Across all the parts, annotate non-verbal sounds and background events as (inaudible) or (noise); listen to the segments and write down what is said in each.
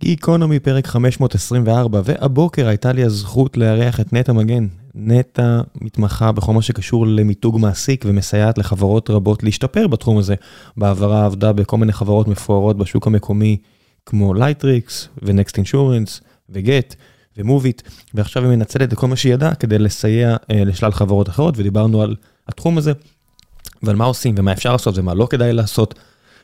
גיקונומי פרק 524, והבוקר הייתה לי הזכות לארח את נטע מגן. נטע מתמחה בכל מה שקשור למיתוג מעסיק ומסייעת לחברות רבות להשתפר בתחום הזה. בעברה עבדה בכל מיני חברות מפוארות בשוק המקומי, כמו לייטריקס ו-Next Insurance וגט ומוביט, ועכשיו היא מנצלת את כל מה שהיא ידעה כדי לסייע אה, לשלל חברות אחרות, ודיברנו על התחום הזה, ועל מה עושים ומה אפשר לעשות ומה לא כדאי לעשות,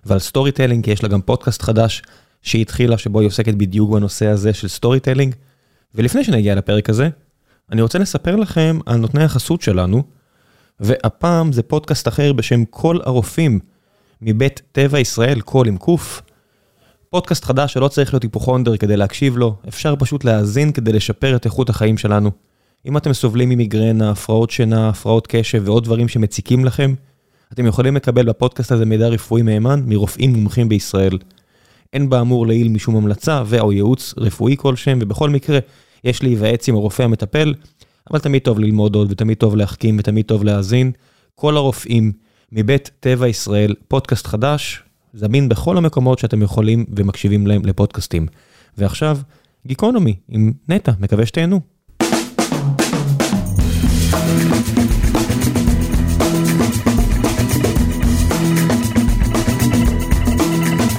ועל storytelling, כי יש לה גם פודקאסט חדש. שהיא התחילה, שבו היא עוסקת בדיוק בנושא הזה של storytelling. ולפני שנגיע לפרק הזה, אני רוצה לספר לכם על נותני החסות שלנו, והפעם זה פודקאסט אחר בשם כל הרופאים, מבית טבע ישראל, קול עם קוף. פודקאסט חדש שלא צריך להיות היפוכונדר כדי להקשיב לו, אפשר פשוט להאזין כדי לשפר את איכות החיים שלנו. אם אתם סובלים ממיגרנה, הפרעות שינה, הפרעות קשב ועוד דברים שמציקים לכם, אתם יכולים לקבל בפודקאסט הזה מידע רפואי מהימן מרופאים מומחים בישראל. אין באמור לעיל משום המלצה ו/או ייעוץ רפואי כלשהם, ובכל מקרה, יש להיוועץ עם הרופא המטפל, אבל תמיד טוב ללמוד עוד, ותמיד טוב להחכים, ותמיד טוב להאזין. כל הרופאים מבית טבע ישראל, פודקאסט חדש, זמין בכל המקומות שאתם יכולים ומקשיבים להם לפודקאסטים. ועכשיו, גיקונומי עם נטע, מקווה שתהנו.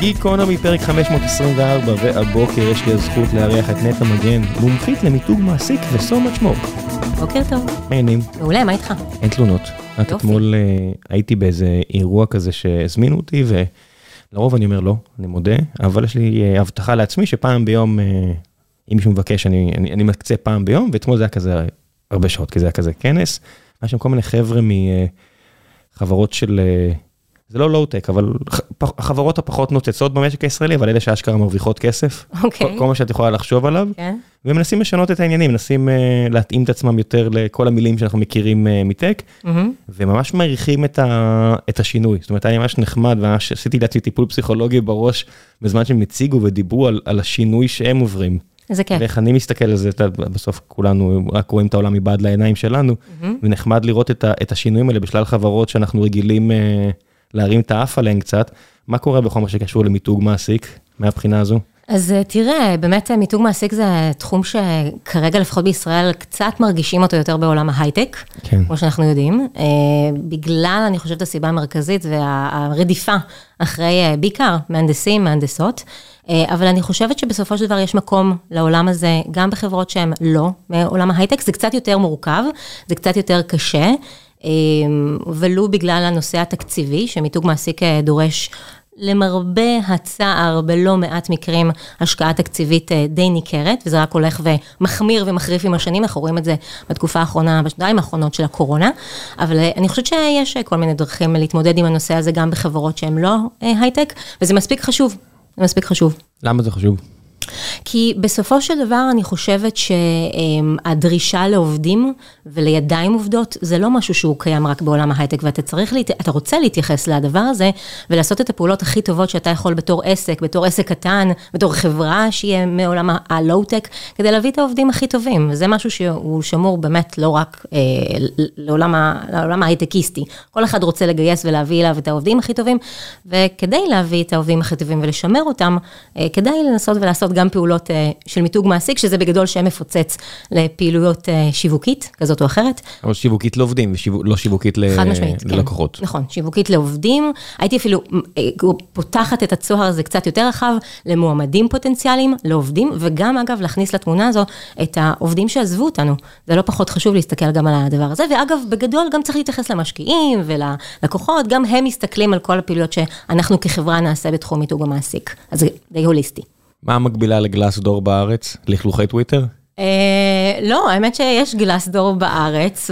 גיקונומי פרק 524, והבוקר יש לי הזכות לארח את נטע מגן, מומחית למיתוג מעסיק ו-so much more. בוקר טוב. מעניינים. מעולה, מה איתך? אין תלונות. רק. אתמול אה, הייתי באיזה אירוע כזה שהזמינו אותי, ולרוב אני אומר לא, אני מודה, אבל יש לי אה, הבטחה לעצמי שפעם ביום, אה, אם מישהו מבקש, אני, אני, אני מקצה פעם ביום, ואתמול זה היה כזה הרבה שעות, כי זה היה כזה כנס. היה שם כל מיני חבר'ה מחברות של, זה לא לואו-טק, אבל החברות הפחות נוצצות במשק הישראלי, אבל אלה שאשכרה מרוויחות כסף. אוקיי. כל, כל מה שאת יכולה לחשוב עליו. כן. ומנסים לשנות את העניינים, מנסים uh, להתאים את עצמם יותר לכל המילים שאנחנו מכירים uh, מטק, מהמם. וממש מעריכים את, ה, את השינוי. זאת אומרת, היה ממש נחמד, וממש עשיתי לעצמי טיפול פסיכולוגי בראש, בזמן שהם הציגו ודיברו על, על השינוי שהם עוברים. איזה כיף. ואיך אני מסתכל על זה, בסוף כולנו רק רואים את העולם מבעד לעיניים שלנו, מהמם. ונחמד לראות את, ה, את השינויים האלה בשלל חברות שאנחנו רגילים uh, להרים את האף עליהן קצת. מה קורה בכל מה שקשור למיתוג מעסיק, מהבחינה הזו? אז אה, תראה, באמת אה, מיתוג מעסיק זה תחום שכרגע, לפחות בישראל, קצת מרגישים אותו יותר בעולם ההייטק, כן. כמו שאנחנו יודעים. אה, בגלל, אני חושבת, הסיבה המרכזית והרדיפה אחרי בעיקר מהנדסים, מהנדסות. אבל אני חושבת שבסופו של דבר יש מקום לעולם הזה, גם בחברות שהן לא מעולם ההייטק, זה קצת יותר מורכב, זה קצת יותר קשה. אה, ולו בגלל הנושא התקציבי, שמיתוג מעסיק אה, דורש למרבה הצער, בלא מעט מקרים, השקעה תקציבית אה, די ניכרת, וזה רק הולך ומחמיר ומחריף עם השנים, אנחנו רואים את זה בתקופה האחרונה, בשנתיים האחרונות של הקורונה, אבל אה, אני חושבת שיש כל מיני דרכים להתמודד עם הנושא הזה גם בחברות שהן לא הייטק, וזה מספיק חשוב, זה מספיק חשוב. למה זה חשוב? כי בסופו של דבר אני חושבת שהדרישה לעובדים ולידיים עובדות זה לא משהו שהוא קיים רק בעולם ההייטק ואתה צריך, להת... אתה רוצה להתייחס לדבר הזה ולעשות את הפעולות הכי טובות שאתה יכול בתור עסק, בתור עסק קטן, בתור חברה שיהיה מעולם הלואו-טק, כדי להביא את העובדים הכי טובים. וזה משהו שהוא שמור באמת לא רק אה, לעולם, ה... לעולם ההייטקיסטי. כל אחד רוצה לגייס ולהביא אליו את העובדים הכי טובים, וכדי להביא את העובדים הכי טובים ולשמר אותם, אה, כדאי לנסות ולעשות גם פעולות אה, של מיתוג מעסיק, שזה בגדול שם מפוצץ לפעילויות אה, שיווקית, כזאת או אחרת. אבל שיווקית לעובדים ולא שיווקית ל- משמעית, כן. ללקוחות. נכון, שיווקית לעובדים. הייתי אפילו אה, פותחת את הצוהר הזה קצת יותר רחב למועמדים פוטנציאליים, לעובדים, וגם אגב להכניס לתמונה הזו את העובדים שעזבו אותנו. זה לא פחות חשוב להסתכל גם על הדבר הזה, ואגב, בגדול גם צריך להתייחס למשקיעים וללקוחות, גם הם מסתכלים על כל הפעילויות שאנחנו כחברה נעשה בתחום מיתוג המעסיק. אז זה די הוליסטי. מה המקבילה לגלאס דור בארץ? לכלוכי טוויטר? אה, לא, האמת שיש גלאסדור בארץ,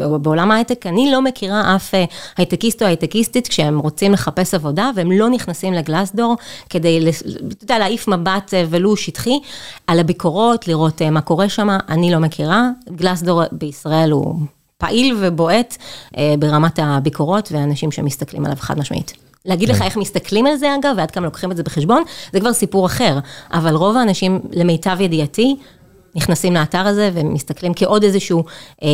ובעולם ההייטק אני לא מכירה אף אה, הייטקיסט או הייטקיסטית כשהם רוצים לחפש עבודה, והם לא נכנסים לגלאסדור כדי, לס- אתה יודע, להעיף מבט אה, ולו שטחי על הביקורות, לראות אה, מה קורה שם, אני לא מכירה. גלאסדור בישראל הוא פעיל ובועט אה, ברמת הביקורות, ואנשים שמסתכלים עליו חד משמעית. להגיד לך איך מסתכלים על זה אגב, ועד כמה לוקחים את זה בחשבון, זה כבר סיפור אחר. אבל רוב האנשים, למיטב ידיעתי, נכנסים לאתר הזה ומסתכלים כעוד איזשהו אה, אה,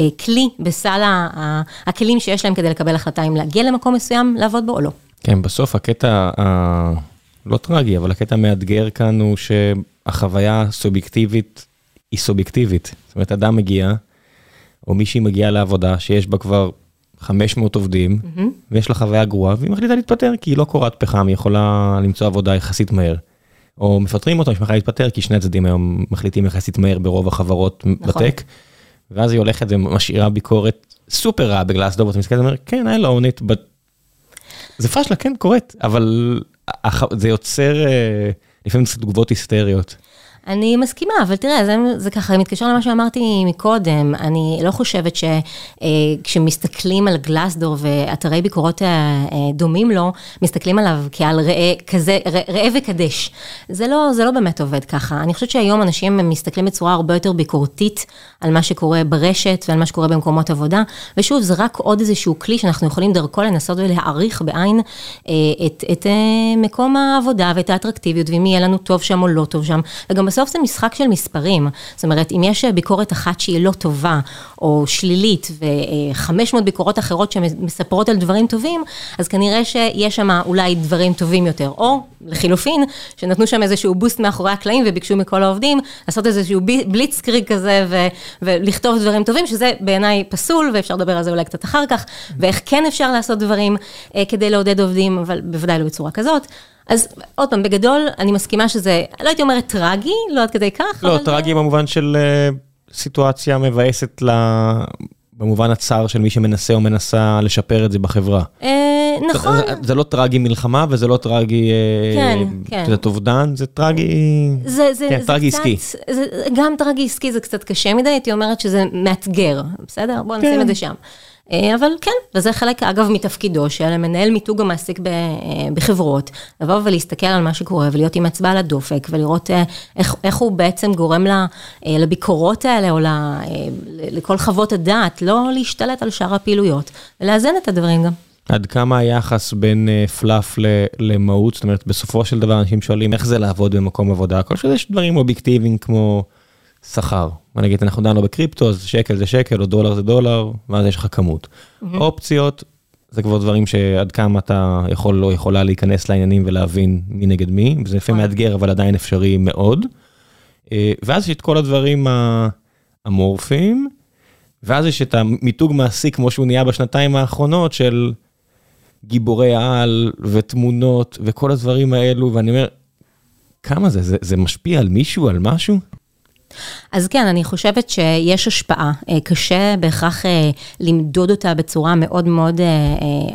אה, כלי בסל ה- הכלים שיש להם כדי לקבל החלטה אם להגיע למקום מסוים, לעבוד בו או לא. כן, בסוף הקטע ה- לא טרגי, אבל הקטע המאתגר כאן הוא שהחוויה הסובייקטיבית היא סובייקטיבית. זאת אומרת, אדם מגיע, או מישהי מגיעה לעבודה שיש בה כבר 500 עובדים, mm-hmm. ויש לה חוויה גרועה, והיא מחליטה להתפטר, כי היא לא קורת פחם, היא יכולה למצוא עבודה יחסית מהר. או מפטרים אותה, היא שמחה להתפטר, כי שני הצדדים היום מחליטים יחסית מהר ברוב החברות נכון. בטק, ואז היא הולכת ומשאירה ביקורת סופר רעה בגלאסדור, ואתה מסתכל ואומר, כן, לא it, but... זה פשלה, כן, קורית, אבל זה יוצר אה, לפעמים תגובות היסטריות. אני מסכימה, אבל תראה, זה, זה ככה מתקשר למה שאמרתי מקודם, אני לא חושבת שכשמסתכלים על גלסדור ואתרי ביקורות אה, אה, דומים לו, מסתכלים עליו כעל ראה, כזה, ראה וקדש. זה לא, זה לא באמת עובד ככה. אני חושבת שהיום אנשים מסתכלים בצורה הרבה יותר ביקורתית על מה שקורה ברשת ועל מה שקורה במקומות עבודה, ושוב, זה רק עוד איזשהו כלי שאנחנו יכולים דרכו לנסות ולהעריך בעין אה, את, את מקום העבודה ואת האטרקטיביות, ואם יהיה לנו טוב שם או לא טוב שם, וגם בסוף זה משחק של מספרים. זאת אומרת, אם יש ביקורת אחת שהיא לא טובה, או שלילית, ו-500 ביקורות אחרות שמספרות על דברים טובים, אז כנראה שיש שם אולי דברים טובים יותר. או, לחילופין, שנתנו שם איזשהו בוסט מאחורי הקלעים וביקשו מכל העובדים לעשות איזשהו בליצקריג כזה ו- ולכתוב דברים טובים, שזה בעיניי פסול, ואפשר לדבר על זה אולי קצת אחר כך, ואיך כן אפשר לעשות דברים אה, כדי לעודד עובדים, אבל בוודאי לא בצורה כזאת. אז עוד פעם, בגדול, אני מסכימה שזה, לא הייתי אומרת טרגי, לא עד כדי כך. לא, טרגי במובן של uh, סיטואציה מבאסת ל... במובן הצר של מי שמנסה או מנסה לשפר את זה בחברה. אה, נכון. זה לא טרגי מלחמה וזה לא טרגי... אה, כן, כן. זה אובדן, זה טרגי... זה כן, טרגי עסקי. גם טרגי עסקי זה קצת קשה מדי, הייתי אומרת שזה מאתגר, בסדר? בואו נשים כן. את זה שם. אה, אבל כן, וזה חלק, אגב, מתפקידו של מנהל מיתוג המעסיק אה, בחברות, לבוא ולהסתכל על מה שקורה ולהיות עם אצבע על הדופק ולראות אה, איך, איך הוא בעצם גורם לביקורות האלה או לכל חוות הדעת, לא להשתלט על שאר הפעילויות, ולאזן את הדברים גם. עד כמה היחס בין פלאף למהות, זאת אומרת, בסופו של דבר אנשים שואלים איך זה לעבוד במקום עבודה, כל שזה יש דברים אובייקטיביים כמו שכר. בוא נגיד, אנחנו דנו בקריפטו, אז שקל זה שקל, או דולר זה דולר, ואז יש לך כמות. Mm-hmm. אופציות, זה כבר דברים שעד כמה אתה יכול לא יכולה להיכנס לעניינים ולהבין מי נגד מי, וזה לפעמים נכון. מאתגר, אבל עדיין אפשרי מאוד. אה, ואז יש את כל הדברים האמורפיים, ואז יש את המיתוג מעסיק כמו שהוא נהיה בשנתיים האחרונות של גיבורי על ותמונות וכל הדברים האלו, ואני אומר, כמה זה? זה, זה משפיע על מישהו, על משהו? אז כן, אני חושבת שיש השפעה. אה, קשה בהכרח אה, למדוד אותה בצורה מאוד מאוד אה,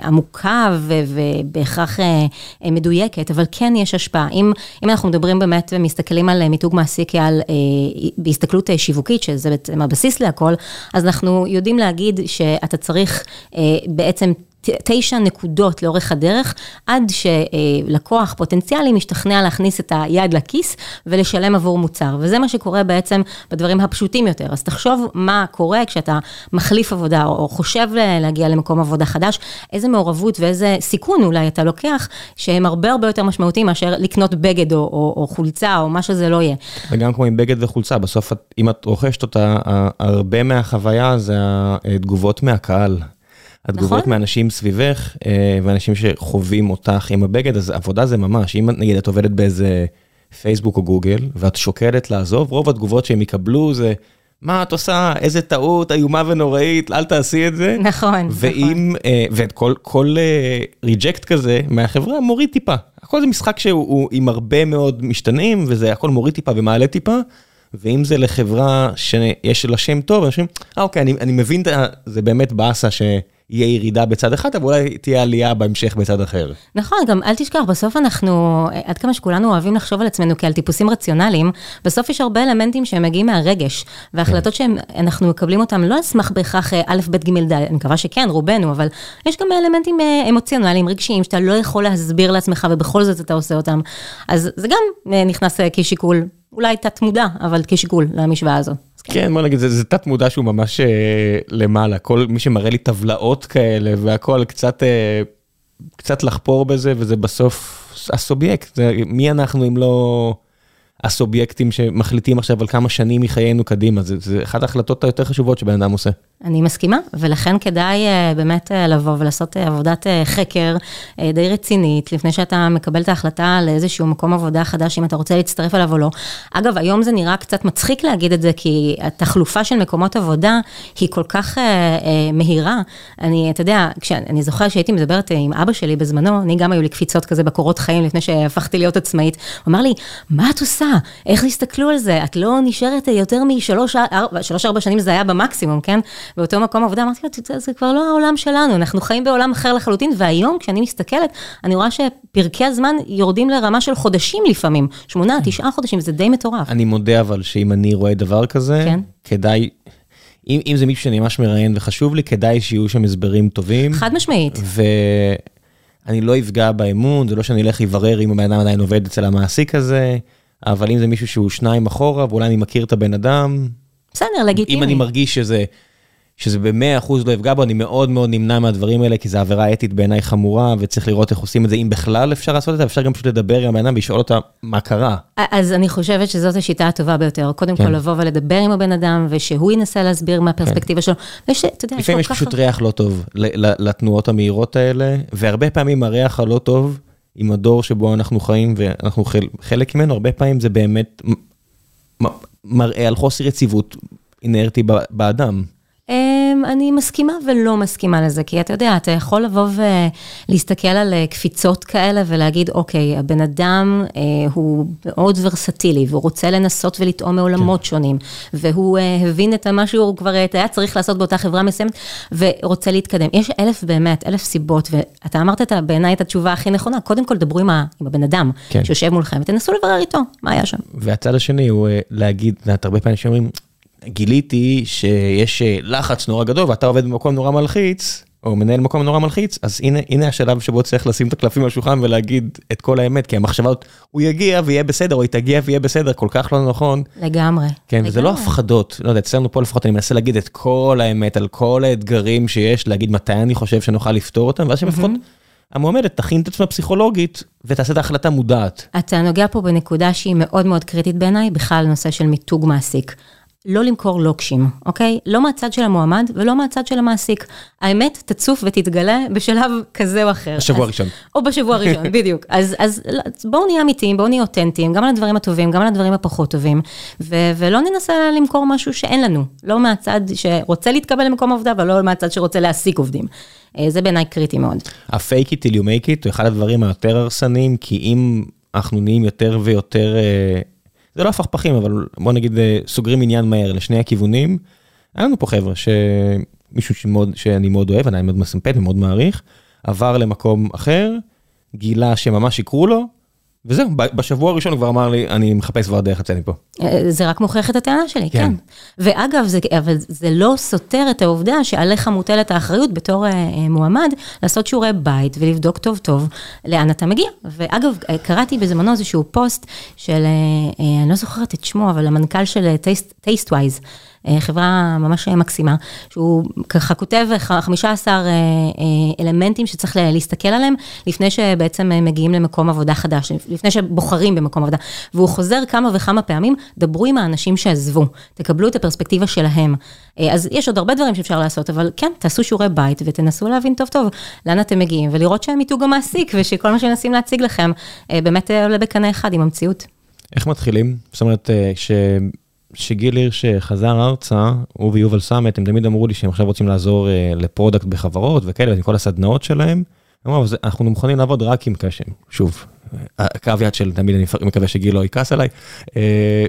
עמוקה ובהכרח מדויקת, אבל כן יש השפעה. אם, אם אנחנו מדברים באמת ומסתכלים על מיתוג מעסיק כעל, בהסתכלות שיווקית, שזה בעצם הבסיס להכל, אז אנחנו יודעים להגיד שאתה צריך בעצם תשע נקודות לאורך הדרך, עד שלקוח פוטנציאלי משתכנע להכניס את היד לכיס ולשלם עבור מוצר. וזה מה שקורה בעצם בדברים הפשוטים יותר. אז תחשוב מה קורה כשאתה מחליף עבודה או חושב להגיע למקום עבודה חדש, איזה מעורבות ואיזה סיכון אולי אתה לוקח, שהם הרבה הרבה יותר משמעותיים מאשר לקנות בגד או, או, או חולצה או מה שזה לא יהיה. וגם כמו עם בגד וחולצה, בסוף אם את רוכשת אותה, הרבה מהחוויה זה התגובות מהקהל. התגובות נכון. מאנשים סביבך, אה, ואנשים שחווים אותך עם הבגד, אז עבודה זה ממש, אם נגיד את עובדת באיזה פייסבוק או גוגל, ואת שוקלת לעזוב, רוב התגובות שהם יקבלו זה, מה את עושה, איזה טעות איומה ונוראית, אל תעשי את זה. נכון, ואם, נכון. ואת כל, כל ריג'קט כזה מהחברה מוריד טיפה. הכל זה משחק שהוא עם הרבה מאוד משתנים, וזה הכל מוריד טיפה ומעלה טיפה. ואם זה לחברה שיש לה שם טוב, אנשים, אה אוקיי, אני, אני מבין, זה באמת באסה ש... יהיה ירידה בצד אחד, אבל אולי תהיה עלייה בהמשך בצד אחר. נכון, גם אל תשכח, בסוף אנחנו, עד כמה שכולנו אוהבים לחשוב על עצמנו כעל טיפוסים רציונליים, בסוף יש הרבה אלמנטים שהם מגיעים מהרגש, והחלטות כן. שאנחנו מקבלים אותם לא על סמך בהכרח אה, א', ב', ג', ד', אני מקווה שכן, רובנו, אבל יש גם אלמנטים אה, אמוציונליים, רגשיים, שאתה לא יכול להסביר לעצמך ובכל זאת אתה עושה אותם. אז זה גם אה, נכנס כשיקול, אולי תת מודע, אבל כשיקול למשוואה הזו. כן, בוא נגיד, זה, זה תת מודע שהוא ממש אה, למעלה, כל מי שמראה לי טבלאות כאלה והכל קצת, אה, קצת לחפור בזה, וזה בסוף הסובייקט, זה, מי אנחנו אם לא הסובייקטים שמחליטים עכשיו על כמה שנים מחיינו קדימה, זה, אחת ההחלטות היותר חשובות שבן אדם עושה. אני מסכימה, ולכן כדאי אה, באמת אה, לבוא ולעשות אה, עבודת חקר די רצינית, לפני שאתה מקבל את ההחלטה לאיזשהו מקום עבודה חדש, אם אתה רוצה להצטרף אליו או לא. אגב, היום זה נראה קצת מצחיק להגיד את זה, כי התחלופה של מקומות עבודה היא כל כך מהירה. אני, אתה יודע, כשאני זוכרת שהייתי מדברת עם אבא שלי בזמנו, אני גם היו לי קפיצות כזה בקורות חיים לפני שהפכתי להיות עצמאית. הוא אמר לי, מה את עושה? איך תסתכלו על זה? את לא נשארת יותר משלוש, ארבע שנים זה היה במקסימום, כן? באותו מקום עבודה, אמרתי לו, זה, זה כבר לא העולם שלנו, אנחנו חיים בעולם אחר לחלוטין, והיום כשאני מסתכלת, אני רואה שפרקי הזמן יורדים לרמה של חודשים לפעמים, שמונה, כן. תשעה חודשים, זה די מטורף. אני מודה אבל שאם אני רואה דבר כזה, כן? כדאי... אם, אם זה מישהו שאני ממש מראיין וחשוב לי, כדאי שיהיו שם הסברים טובים. חד משמעית. ואני לא אפגע באמון, זה לא שאני אלך לברר אם הבן אדם עדיין עובד אצל המעסיק הזה, אבל אם זה מישהו שהוא שניים אחורה, ואולי אני מכיר את הבן אדם... בסדר, לגיטימי. אם אני מרגיש שזה שזה במאה אחוז לא יפגע בו, אני מאוד מאוד נמנע מהדברים האלה, כי זו עבירה אתית בעיניי חמורה, וצריך לראות איך עושים את זה, אם בכלל אפשר לעשות את זה, אפשר גם פשוט לדבר עם הבן אדם ולשאול אותה מה קרה. אז אני חושבת שזאת השיטה הטובה ביותר, קודם כן. כל לבוא ולדבר עם הבן אדם, ושהוא ינסה להסביר מהפרספקטיבה כן. שלו, ויש, אתה יודע, לפעמים יש פשוט ריח לא טוב לתנועות המהירות האלה, והרבה פעמים הריח הלא טוב, עם הדור שבו אנחנו חיים, ואנחנו חלק ממנו, הרבה פעמים זה באמת מראה על חוסר יציבות אינרטי באדם. אמ, אני מסכימה ולא מסכימה לזה, כי אתה יודע, אתה יכול לבוא ולהסתכל על אה, קפיצות כאלה ולהגיד, אוקיי, הבן אדם אה, הוא מאוד ורסטילי, והוא רוצה לנסות ולטעום מעולמות כן. שונים, והוא אה, הבין את מה שהוא כבר היה צריך לעשות באותה חברה מסוימת, ורוצה להתקדם. יש אלף באמת, אלף סיבות, ואתה אמרת בעיניי את התשובה הכי נכונה, קודם כל דברו עם, ה, עם הבן אדם כן. שיושב מולכם, ותנסו לברר איתו מה היה שם. והצד השני הוא להגיד, את הרבה פעמים שאומרים, גיליתי שיש אה, לחץ נורא גדול ואתה עובד במקום נורא מלחיץ, או מנהל מקום נורא מלחיץ, אז הנה, הנה השלב שבו צריך לשים את הקלפים על השולחן ולהגיד את כל האמת, כי המחשבות, הוא יגיע ויהיה בסדר, או היא תגיע ויהיה בסדר, כל כך לא נכון. לגמרי. כן, לגמרי. וזה לא הפחדות, לא יודע, אצלנו פה לפחות אני מנסה להגיד את כל האמת על כל האתגרים שיש, להגיד מתי אני חושב שנוכל לפתור אותם, ואז שלפחות המועמדת תכין את עצמה פסיכולוגית ותעשה את ההחלטה מודעת. אתה נוגע פה בנקודה שהיא מאוד מאוד קריטית בעיניי, בכלל נושא של מיתוג מעסיק. לא למכור לוקשים, אוקיי? לא מהצד של המועמד ולא מהצד של המעסיק. האמת תצוף ותתגלה בשלב כזה או אחר. בשבוע הראשון. או בשבוע (laughs) הראשון, בדיוק. אז, אז בואו נהיה אמיתיים, בואו נהיה אותנטיים, גם על הדברים הטובים, גם על הדברים הפחות טובים, ו- ולא ננסה למכור משהו שאין לנו. לא מהצד שרוצה להתקבל למקום עבודה, ולא מהצד שרוצה להעסיק עובדים. אה, זה בעיניי קריטי מאוד. ה-fake it till you make it הוא אחד הדברים היותר הרסניים, כי אם אנחנו נהיים יותר ויותר... אה, זה לא הפכפכים, אבל בוא נגיד אה, סוגרים עניין מהר לשני הכיוונים. היה לנו פה חבר'ה שמישהו שמאוד, שאני מאוד אוהב, אני מאוד מסמפת ומאוד מעריך, עבר למקום אחר, גילה שממש שיקרו לו, וזהו, בשבוע הראשון הוא כבר אמר לי, אני מחפש כבר דרך לצאת מפה. אה, זה רק מוכיח את הטענה שלי, כן. כן. ואגב, זה, אבל זה לא סותר את העובדה שעליך מוטלת האחריות בתור uh, מועמד, לעשות שיעורי בית ולבדוק טוב טוב לאן אתה מגיע. ואגב, קראתי בזמנו איזשהו פוסט של, אני לא זוכרת את שמו, אבל המנכ"ל של Tastewise. Uh, אה, חברה ממש מקסימה, שהוא ככה כותב 15 אה, אה, אלמנטים שצריך להסתכל עליהם, לפני שבעצם מגיעים למקום עבודה חדש, לפני שבוחרים במקום עבודה. והוא חוזר כמה וכמה פעמים, דברו עם האנשים שעזבו, תקבלו את הפרספקטיבה שלהם. אז יש עוד הרבה דברים שאפשר לעשות, אבל כן, תעשו שיעורי בית ותנסו להבין טוב טוב לאן אתם מגיעים, ולראות שהם מיתוג המעסיק, ושכל מה שמנסים להציג לכם, באמת עולה בקנה אחד עם המציאות. איך מתחילים? זאת אומרת, ש... שגיל הירש חזר ארצה, הוא ויובל סאמט, הם תמיד אמרו לי שהם עכשיו רוצים לעזור uh, ל product בחברות וכאלה, עם כל הסדנאות שלהם. אמרו, אנחנו מוכנים לעבוד רק עם קשם, שוב, הקו יד של, תמיד אני מקווה שגיל לא יכעס עליי, uh,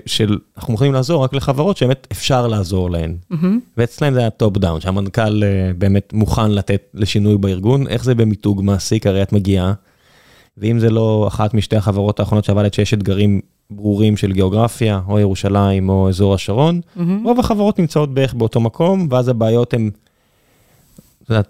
של אנחנו מוכנים לעזור רק לחברות שבאמת אפשר לעזור להן. Mm-hmm. ואצלם זה היה top down, שהמנכ"ל uh, באמת מוכן לתת לשינוי בארגון, איך זה במיתוג מעסיק, הרי את מגיעה, ואם זה לא אחת משתי החברות האחרונות שעבדת שיש אתגרים ברורים של גיאוגרפיה, או ירושלים או אזור השרון, mm-hmm. רוב החברות נמצאות בערך באותו מקום, ואז הבעיות הן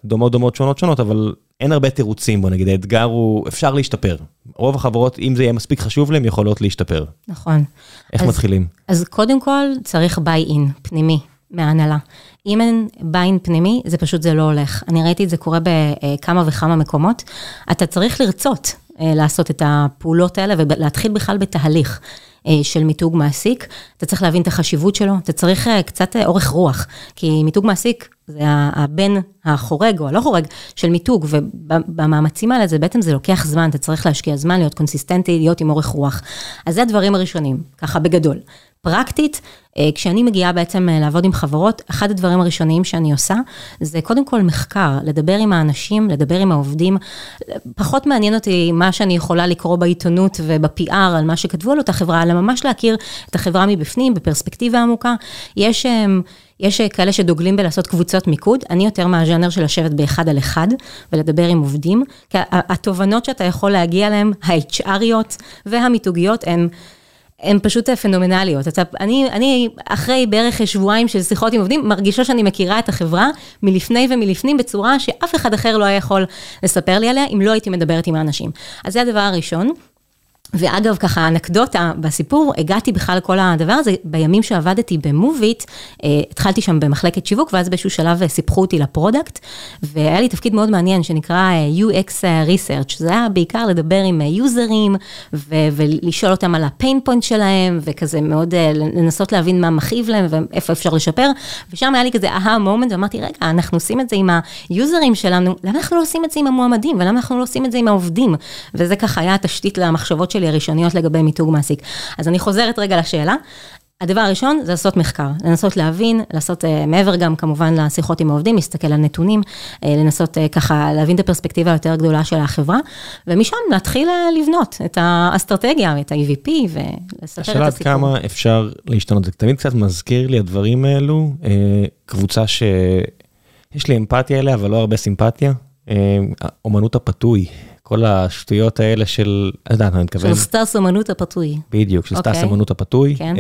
דומות דומות שונות שונות, אבל אין הרבה תירוצים, בוא נגיד, האתגר הוא, אפשר להשתפר. רוב החברות, אם זה יהיה מספיק חשוב להם, יכולות להשתפר. נכון. איך אז, מתחילים? אז קודם כל צריך ביי-אין פנימי מההנהלה. אם אין ביין פנימי, זה פשוט, זה לא הולך. אני ראיתי את זה קורה בכמה וכמה מקומות. אתה צריך לרצות. אה, לעשות את הפעולות האלה ולהתחיל בכלל בתהליך. אה, של מיתוג מעסיק, אתה צריך להבין את החשיבות שלו, אתה צריך אה, קצת אורך רוח, כי מיתוג מעסיק זה הבן החורג או הלא חורג של מיתוג, ובמאמצים האלה זה בעצם, זה לוקח זמן, אתה צריך להשקיע זמן, להיות קונסיסטנטי, להיות עם אורך רוח. אז זה הדברים הראשונים, ככה בגדול. פרקטית, אה, כשאני מגיעה בעצם אה, לעבוד עם חברות, אחד הדברים הראשוניים שאני עושה, זה קודם כל מחקר, לדבר עם האנשים, לדבר עם העובדים. פחות מעניין אותי מה שאני יכולה לקרוא בעיתונות וב-PR על מה שכתבו על אותה חברה, אלא ממש להכיר את החברה מבפנים, בפרספקטיבה עמוקה. יש... אמ, יש כאלה שדוגלים בלעשות קבוצות מיקוד, אני יותר מהז'אנר של לשבת באחד על אחד ולדבר עם עובדים, כי התובנות שאתה יכול להגיע אליהן, ה-HRיות והמיתוגיות, הן... הן פשוט פנומנליות. אתה, אני, אני אחרי בערך שבועיים של שיחות עם עובדים, מרגישה שאני מכירה את החברה מלפני ומלפנים בצורה שאף אחד אחר לא היה יכול לספר לי עליה, אם לא הייתי מדברת עם האנשים. אז זה הדבר הראשון. ואגב, ככה אנקדוטה בסיפור, הגעתי בכלל לכל הדבר הזה, בימים שעבדתי במוביט, אה, התחלתי שם במחלקת שיווק, ואז באיזשהו שלב סיפחו אותי ל product, והיה לי תפקיד מאוד מעניין שנקרא אה, UX Research, זה היה בעיקר לדבר עם users, ו- ולשאול אותם על ה pain point שלהם, וכזה מאוד אה, לנסות להבין מה מכאיב להם ואיפה אפשר לשפר, ושם היה לי כזה aha moment, ואמרתי, רגע, אנחנו עושים את זה עם ה users שלנו, למה אנחנו לא עושים את זה עם המועמדים, ולמה אנחנו לא עושים את זה עם העובדים? וזה ככה היה התשתית למחשבות הראשוניות לגבי מיתוג מעסיק. אז אני חוזרת רגע לשאלה. הדבר הראשון זה לעשות מחקר, לנסות להבין, לעשות uh, מעבר גם כמובן לשיחות עם העובדים, להסתכל על נתונים, uh, לנסות uh, ככה להבין את הפרספקטיבה היותר גדולה של החברה, ומשם להתחיל uh, לבנות את האסטרטגיה, את ה-EVP ולספר את הסיפור. השאלה עד כמה אפשר להשתנות, זה תמיד קצת מזכיר לי הדברים האלו, uh, קבוצה שיש לי אמפתיה אליה, אבל לא הרבה סימפתיה, uh, אומנות הפתוי. כל השטויות האלה של, לא יודע, אני מתכוון. של סטאס אמנות הפיתוי. בדיוק, של סטאס אמנות אוקיי. הפיתוי. כן.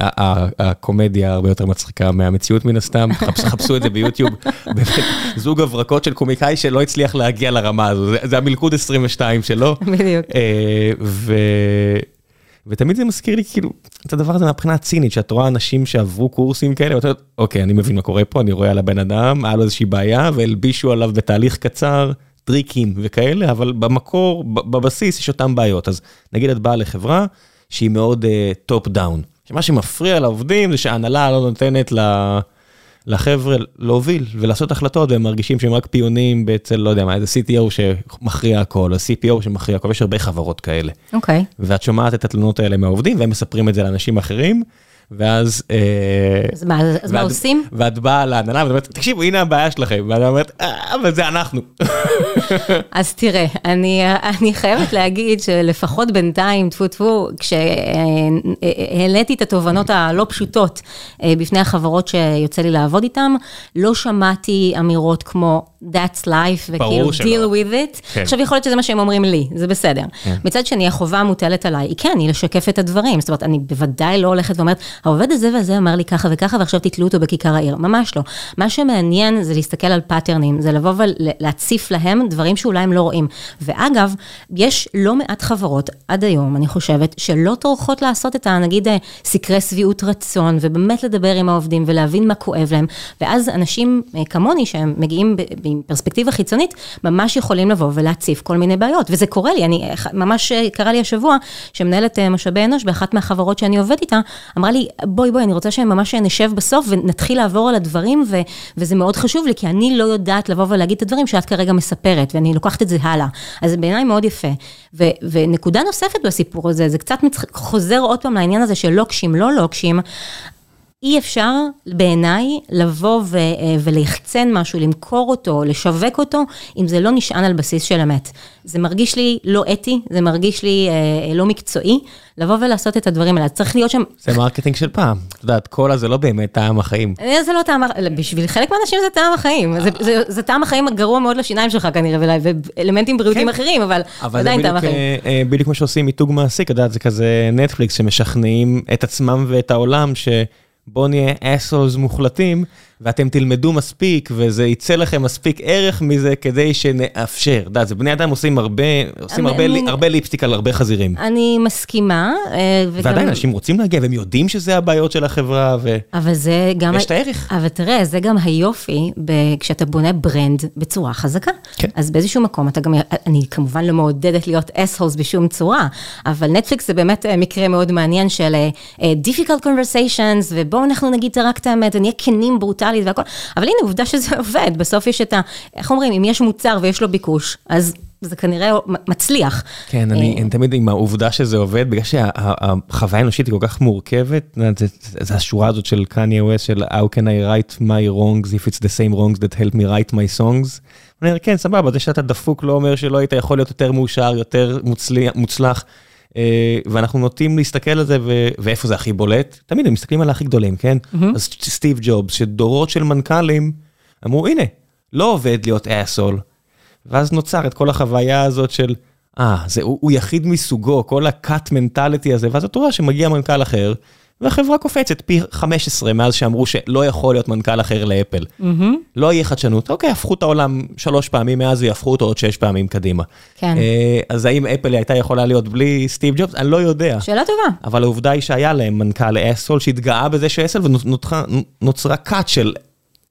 אה, הקומדיה הרבה יותר מצחיקה מהמציאות מן הסתם, (laughs) חפשו את זה ביוטיוב. (laughs) באמת, זוג הברקות של קומיקאי שלא הצליח להגיע לרמה הזו, זה המלכוד 22 שלו. (laughs) בדיוק. אה, ותמיד זה מזכיר לי כאילו את הדבר הזה מהבחינה הצינית, שאת רואה אנשים שעברו קורסים כאלה, ואת אומרת, אוקיי, אני מבין מה קורה פה, אני רואה על הבן אדם, היה לו איזושהי בעיה, והלבישו עליו בתהליך קצר טריקים וכאלה, אבל במקור, בבסיס יש אותם בעיות. אז נגיד את באה לחברה שהיא מאוד top uh, down. שמה שמפריע לעובדים זה שההנהלה לא נותנת ל... לחבר'ה להוביל ולעשות החלטות והם מרגישים שהם רק פיונים אצל לא יודע מה איזה CTO שמכריע הכל או CPO שמכריע הכל יש הרבה חברות כאלה. אוקיי. Okay. ואת שומעת את התלונות האלה מהעובדים והם מספרים את זה לאנשים אחרים ואז... אה, אז מה, אז מה עושים? ואת באה להנהלה ואת אומרת, תקשיבו, הנה הבעיה שלכם. ואת אומרת, אה, אבל זה אנחנו. (laughs) אז תראה, אני, אני חייבת להגיד שלפחות בינתיים, טפו טפו, כשהעליתי את התובנות הלא פשוטות אה, בפני החברות שיוצא לי לעבוד איתן, לא שמעתי אמירות כמו, That's life, וכאילו, deal with it. כן. עכשיו, יכול להיות שזה מה שהם אומרים לי, זה בסדר. כן. מצד שני, החובה המוטלת עליי, היא כן, היא לשקף את הדברים. זאת אומרת, אני בוודאי לא הולכת ואומרת, העובד הזה והזה אמר לי ככה וככה, ועכשיו תתלו אותו בכיכר העיר. ממש לא. מה שמעניין זה להסתכל על patterns, זה לבוא ולהציף להם דברים שאולי הם לא רואים. ואגב, יש לא מעט חברות, עד היום, אני חושבת, שלא טורחות לעשות את ה... נגיד, אה, סקרי שביעות רצון, ובאמת לדבר עם העובדים ולהבין מה כואב להם. ואז אנשים אה, כמוני, שהם מגיעים עם פרספקטיבה חיצונית, ממש יכולים לבוא ולהציף כל מיני בעיות. וזה קורה לי, אני, ממש אה, קרה לי השבוע, שמנהלת משאבי אנוש באחת מהחברות שאני עובדת איתה, אמרה לי, בואי בואי, אני רוצה שממש נשב בסוף ונתחיל לעבור על הדברים, ו, וזה מאוד חשוב לי, כי אני לא יודעת לבוא ולהגיד את הדברים שאת כרגע מספרת, ואני לוקחת את זה הלאה. אז זה בעיניי מאוד יפה. ו, ונקודה נוספת בסיפור הזה, זה קצת חוזר עוד פעם לעניין הזה של לוקשים, לא לוקשים. אי אפשר בעיניי לבוא ו- אה, וליחצן משהו, למכור אותו, לשווק אותו, אם זה לא נשען על בסיס של אמת. זה מרגיש לי לא אתי, זה מרגיש לי אה, לא מקצועי, לבוא ולעשות את הדברים האלה. צריך להיות שם... זה marketing של פעם. את יודעת, קולה זה לא באמת טעם החיים. אה, זה לא טעם, בשביל חלק מהאנשים זה טעם החיים. זה, זה, זה טעם החיים הגרוע מאוד לשיניים שלך כנראה, ואלמנטים בריאותיים כן. אחרים, אבל, אבל עדיין טעם החיים. אבל זה בדיוק כמו שעושים מיתוג מעסיק, את יודעת, זה כזה נטפליקס שמשכנעים את עצמם ואת העולם, ש... בואו נהיה assholes מוחלטים, ואתם תלמדו מספיק, וזה יצא לכם מספיק ערך מזה כדי שנאפשר. את יודעת, זה בני אדם עושים הרבה, עושים הרבה, אני, הרבה ליפסטיק על הרבה חזירים. אני מסכימה. אה, וגם... ועדיין אנשים רוצים להגיע, והם יודעים שזה הבעיות של החברה, ו... אבל זה גם... יש את הערך. אבל תראה, זה גם היופי, ב... כשאתה בונה ברנד בצורה חזקה. כן. אז באיזשהו מקום אתה גם, אני כמובן לא מעודדת להיות אס-הולס בשום צורה, אבל נטפליקס זה באמת אה, מקרה מאוד מעניין של uh, difficult conversations, ובוא... ובואו אנחנו נגיד רק את האמת, ונהיה כנים ברוטלית והכל, אבל הנה, עובדה שזה (laughs) עובד, בסוף יש את ה... איך אומרים, אם יש מוצר ויש לו ביקוש, אז זה כנראה מצליח. כן, אני, אני תמיד עם העובדה שזה עובד, בגלל שהחוויה האנושית היא כל כך מורכבת, זה, זה השורה הזאת של קניה ווסט של How can I write my wrongs if it's the same wrongs that help me write my songs. אני אומר, כן, סבבה, זה שאתה דפוק לא אומר שלא היית יכול להיות יותר מאושר, יותר מוצלח. ואנחנו נוטים להסתכל על זה, ואיפה זה הכי בולט? תמיד הם מסתכלים על הכי גדולים, כן? Mm-hmm. אז סטיב ג'ובס, שדורות של מנכ"לים אמרו, הנה, לא עובד להיות אסול. ואז נוצר את כל החוויה הזאת של, אה, ah, הוא, הוא יחיד מסוגו, כל ה-cut mentality הזה, ואז את רואה שמגיע מנכ"ל אחר, והחברה קופצת פי 15 מאז שאמרו שלא יכול להיות מנכ"ל אחר לאפל. Mm-hmm. לא יהיה חדשנות, אוקיי, הפכו את העולם שלוש פעמים מאז ויהפכו אותו עוד שש פעמים קדימה. כן. אז האם אפל הייתה יכולה להיות בלי סטיב ג'ובס? אני לא יודע. שאלה טובה. אבל העובדה היא שהיה להם מנכ"ל אסול שהתגאה בזה שאסל ונוצרה cut של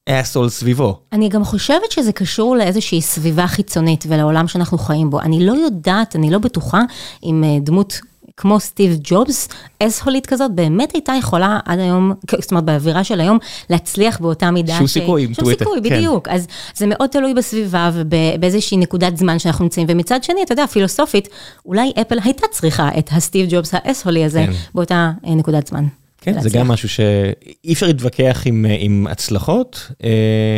אסול סביבו. אני גם חושבת שזה קשור לאיזושהי סביבה חיצונית ולעולם שאנחנו חיים בו. אני לא יודעת, אני לא בטוחה אם דמות כמו סטיב ג'ובס, אסהולית כזאת, באמת הייתה יכולה עד היום, זאת אומרת באווירה של היום, להצליח באותה מידה. שום סיכוי עם טוויטר. שום סיכוי, בדיוק. אז זה מאוד תלוי בסביבה ובאיזושהי נקודת זמן שאנחנו נמצאים. ומצד שני, אתה יודע, פילוסופית, אולי אפל הייתה צריכה את הסטיב ג'ובס האסהולי הזה באותה נקודת זמן. כן, זה גם משהו שאי אפשר להתווכח עם, עם הצלחות,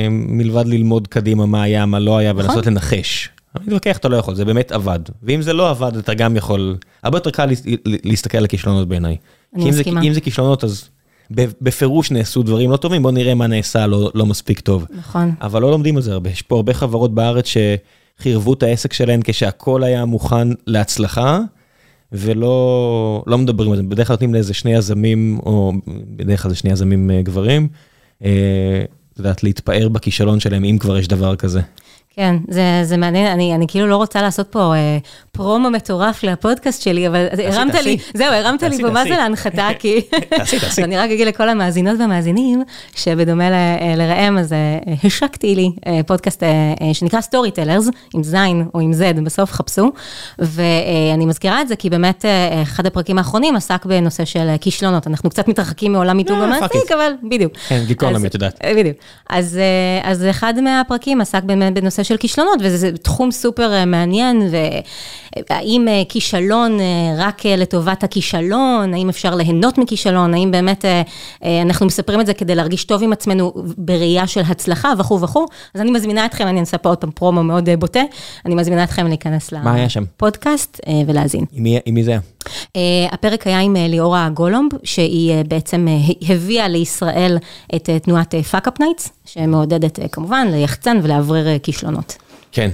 מלבד ללמוד קדימה מה היה, מה לא היה, ולנסות לנחש. להתווכח אתה לא יכול, זה באמת עבד. ואם זה לא עבד, אתה גם יכול, הרבה יותר קל להסתכל על הכישלונות בעיניי. אני מסכימה. אם זה כישלונות, אז בפירוש נעשו דברים לא טובים, בוא נראה מה נעשה לא, לא מספיק טוב. נכון. אבל לא לומדים על זה הרבה. יש פה הרבה חברות בארץ שחירבו את העסק שלהן כשהכול היה מוכן להצלחה. ולא לא מדברים על זה, בדרך כלל נותנים לאיזה שני יזמים, או בדרך כלל זה שני יזמים גברים, את יודעת, להתפאר בכישלון שלהם, אם כבר יש דבר כזה. כן, זה, זה מעניין, אני, אני כאילו לא רוצה לעשות פה אה, פרומו מטורף לפודקאסט שלי, אבל תעשי, הרמת תעשי. לי, זהו, הרמת תעשי, לי פה מה זה להנחתה, (laughs) כי... תעשי, תעשי. אני רק אגיד לכל המאזינות והמאזינים, שבדומה ל, לראם, אז אה, השקתי לי אה, פודקאסט אה, אה, שנקרא Storytellers, עם זין או עם Z, בסוף חפשו, ואני מזכירה את זה, כי באמת אה, אחד הפרקים האחרונים עסק בנושא של כישלונות, אנחנו קצת מתרחקים מעולם מיתוג המעסיק, אבל בדיוק. כן, גיקונומי, את יודעת. בדיוק. אז, אז אחד מהפרקים עסק באמת בנושא של כישלונות, וזה תחום סופר מעניין, והאם כישלון רק לטובת הכישלון, האם אפשר ליהנות מכישלון, האם באמת אנחנו מספרים את זה כדי להרגיש טוב עם עצמנו בראייה של הצלחה וכו' וכו', אז אני מזמינה אתכם, אני אעשה פה עוד פעם פרומו מאוד בוטה, אני מזמינה אתכם להיכנס לפודקאסט ולהאזין. עם מי זה היה? הפרק היה עם ליאורה גולומב, שהיא בעצם הביאה לישראל את תנועת Fuckup Nights, שמעודדת כמובן ליחצן ולאוורר כישלונות. כן,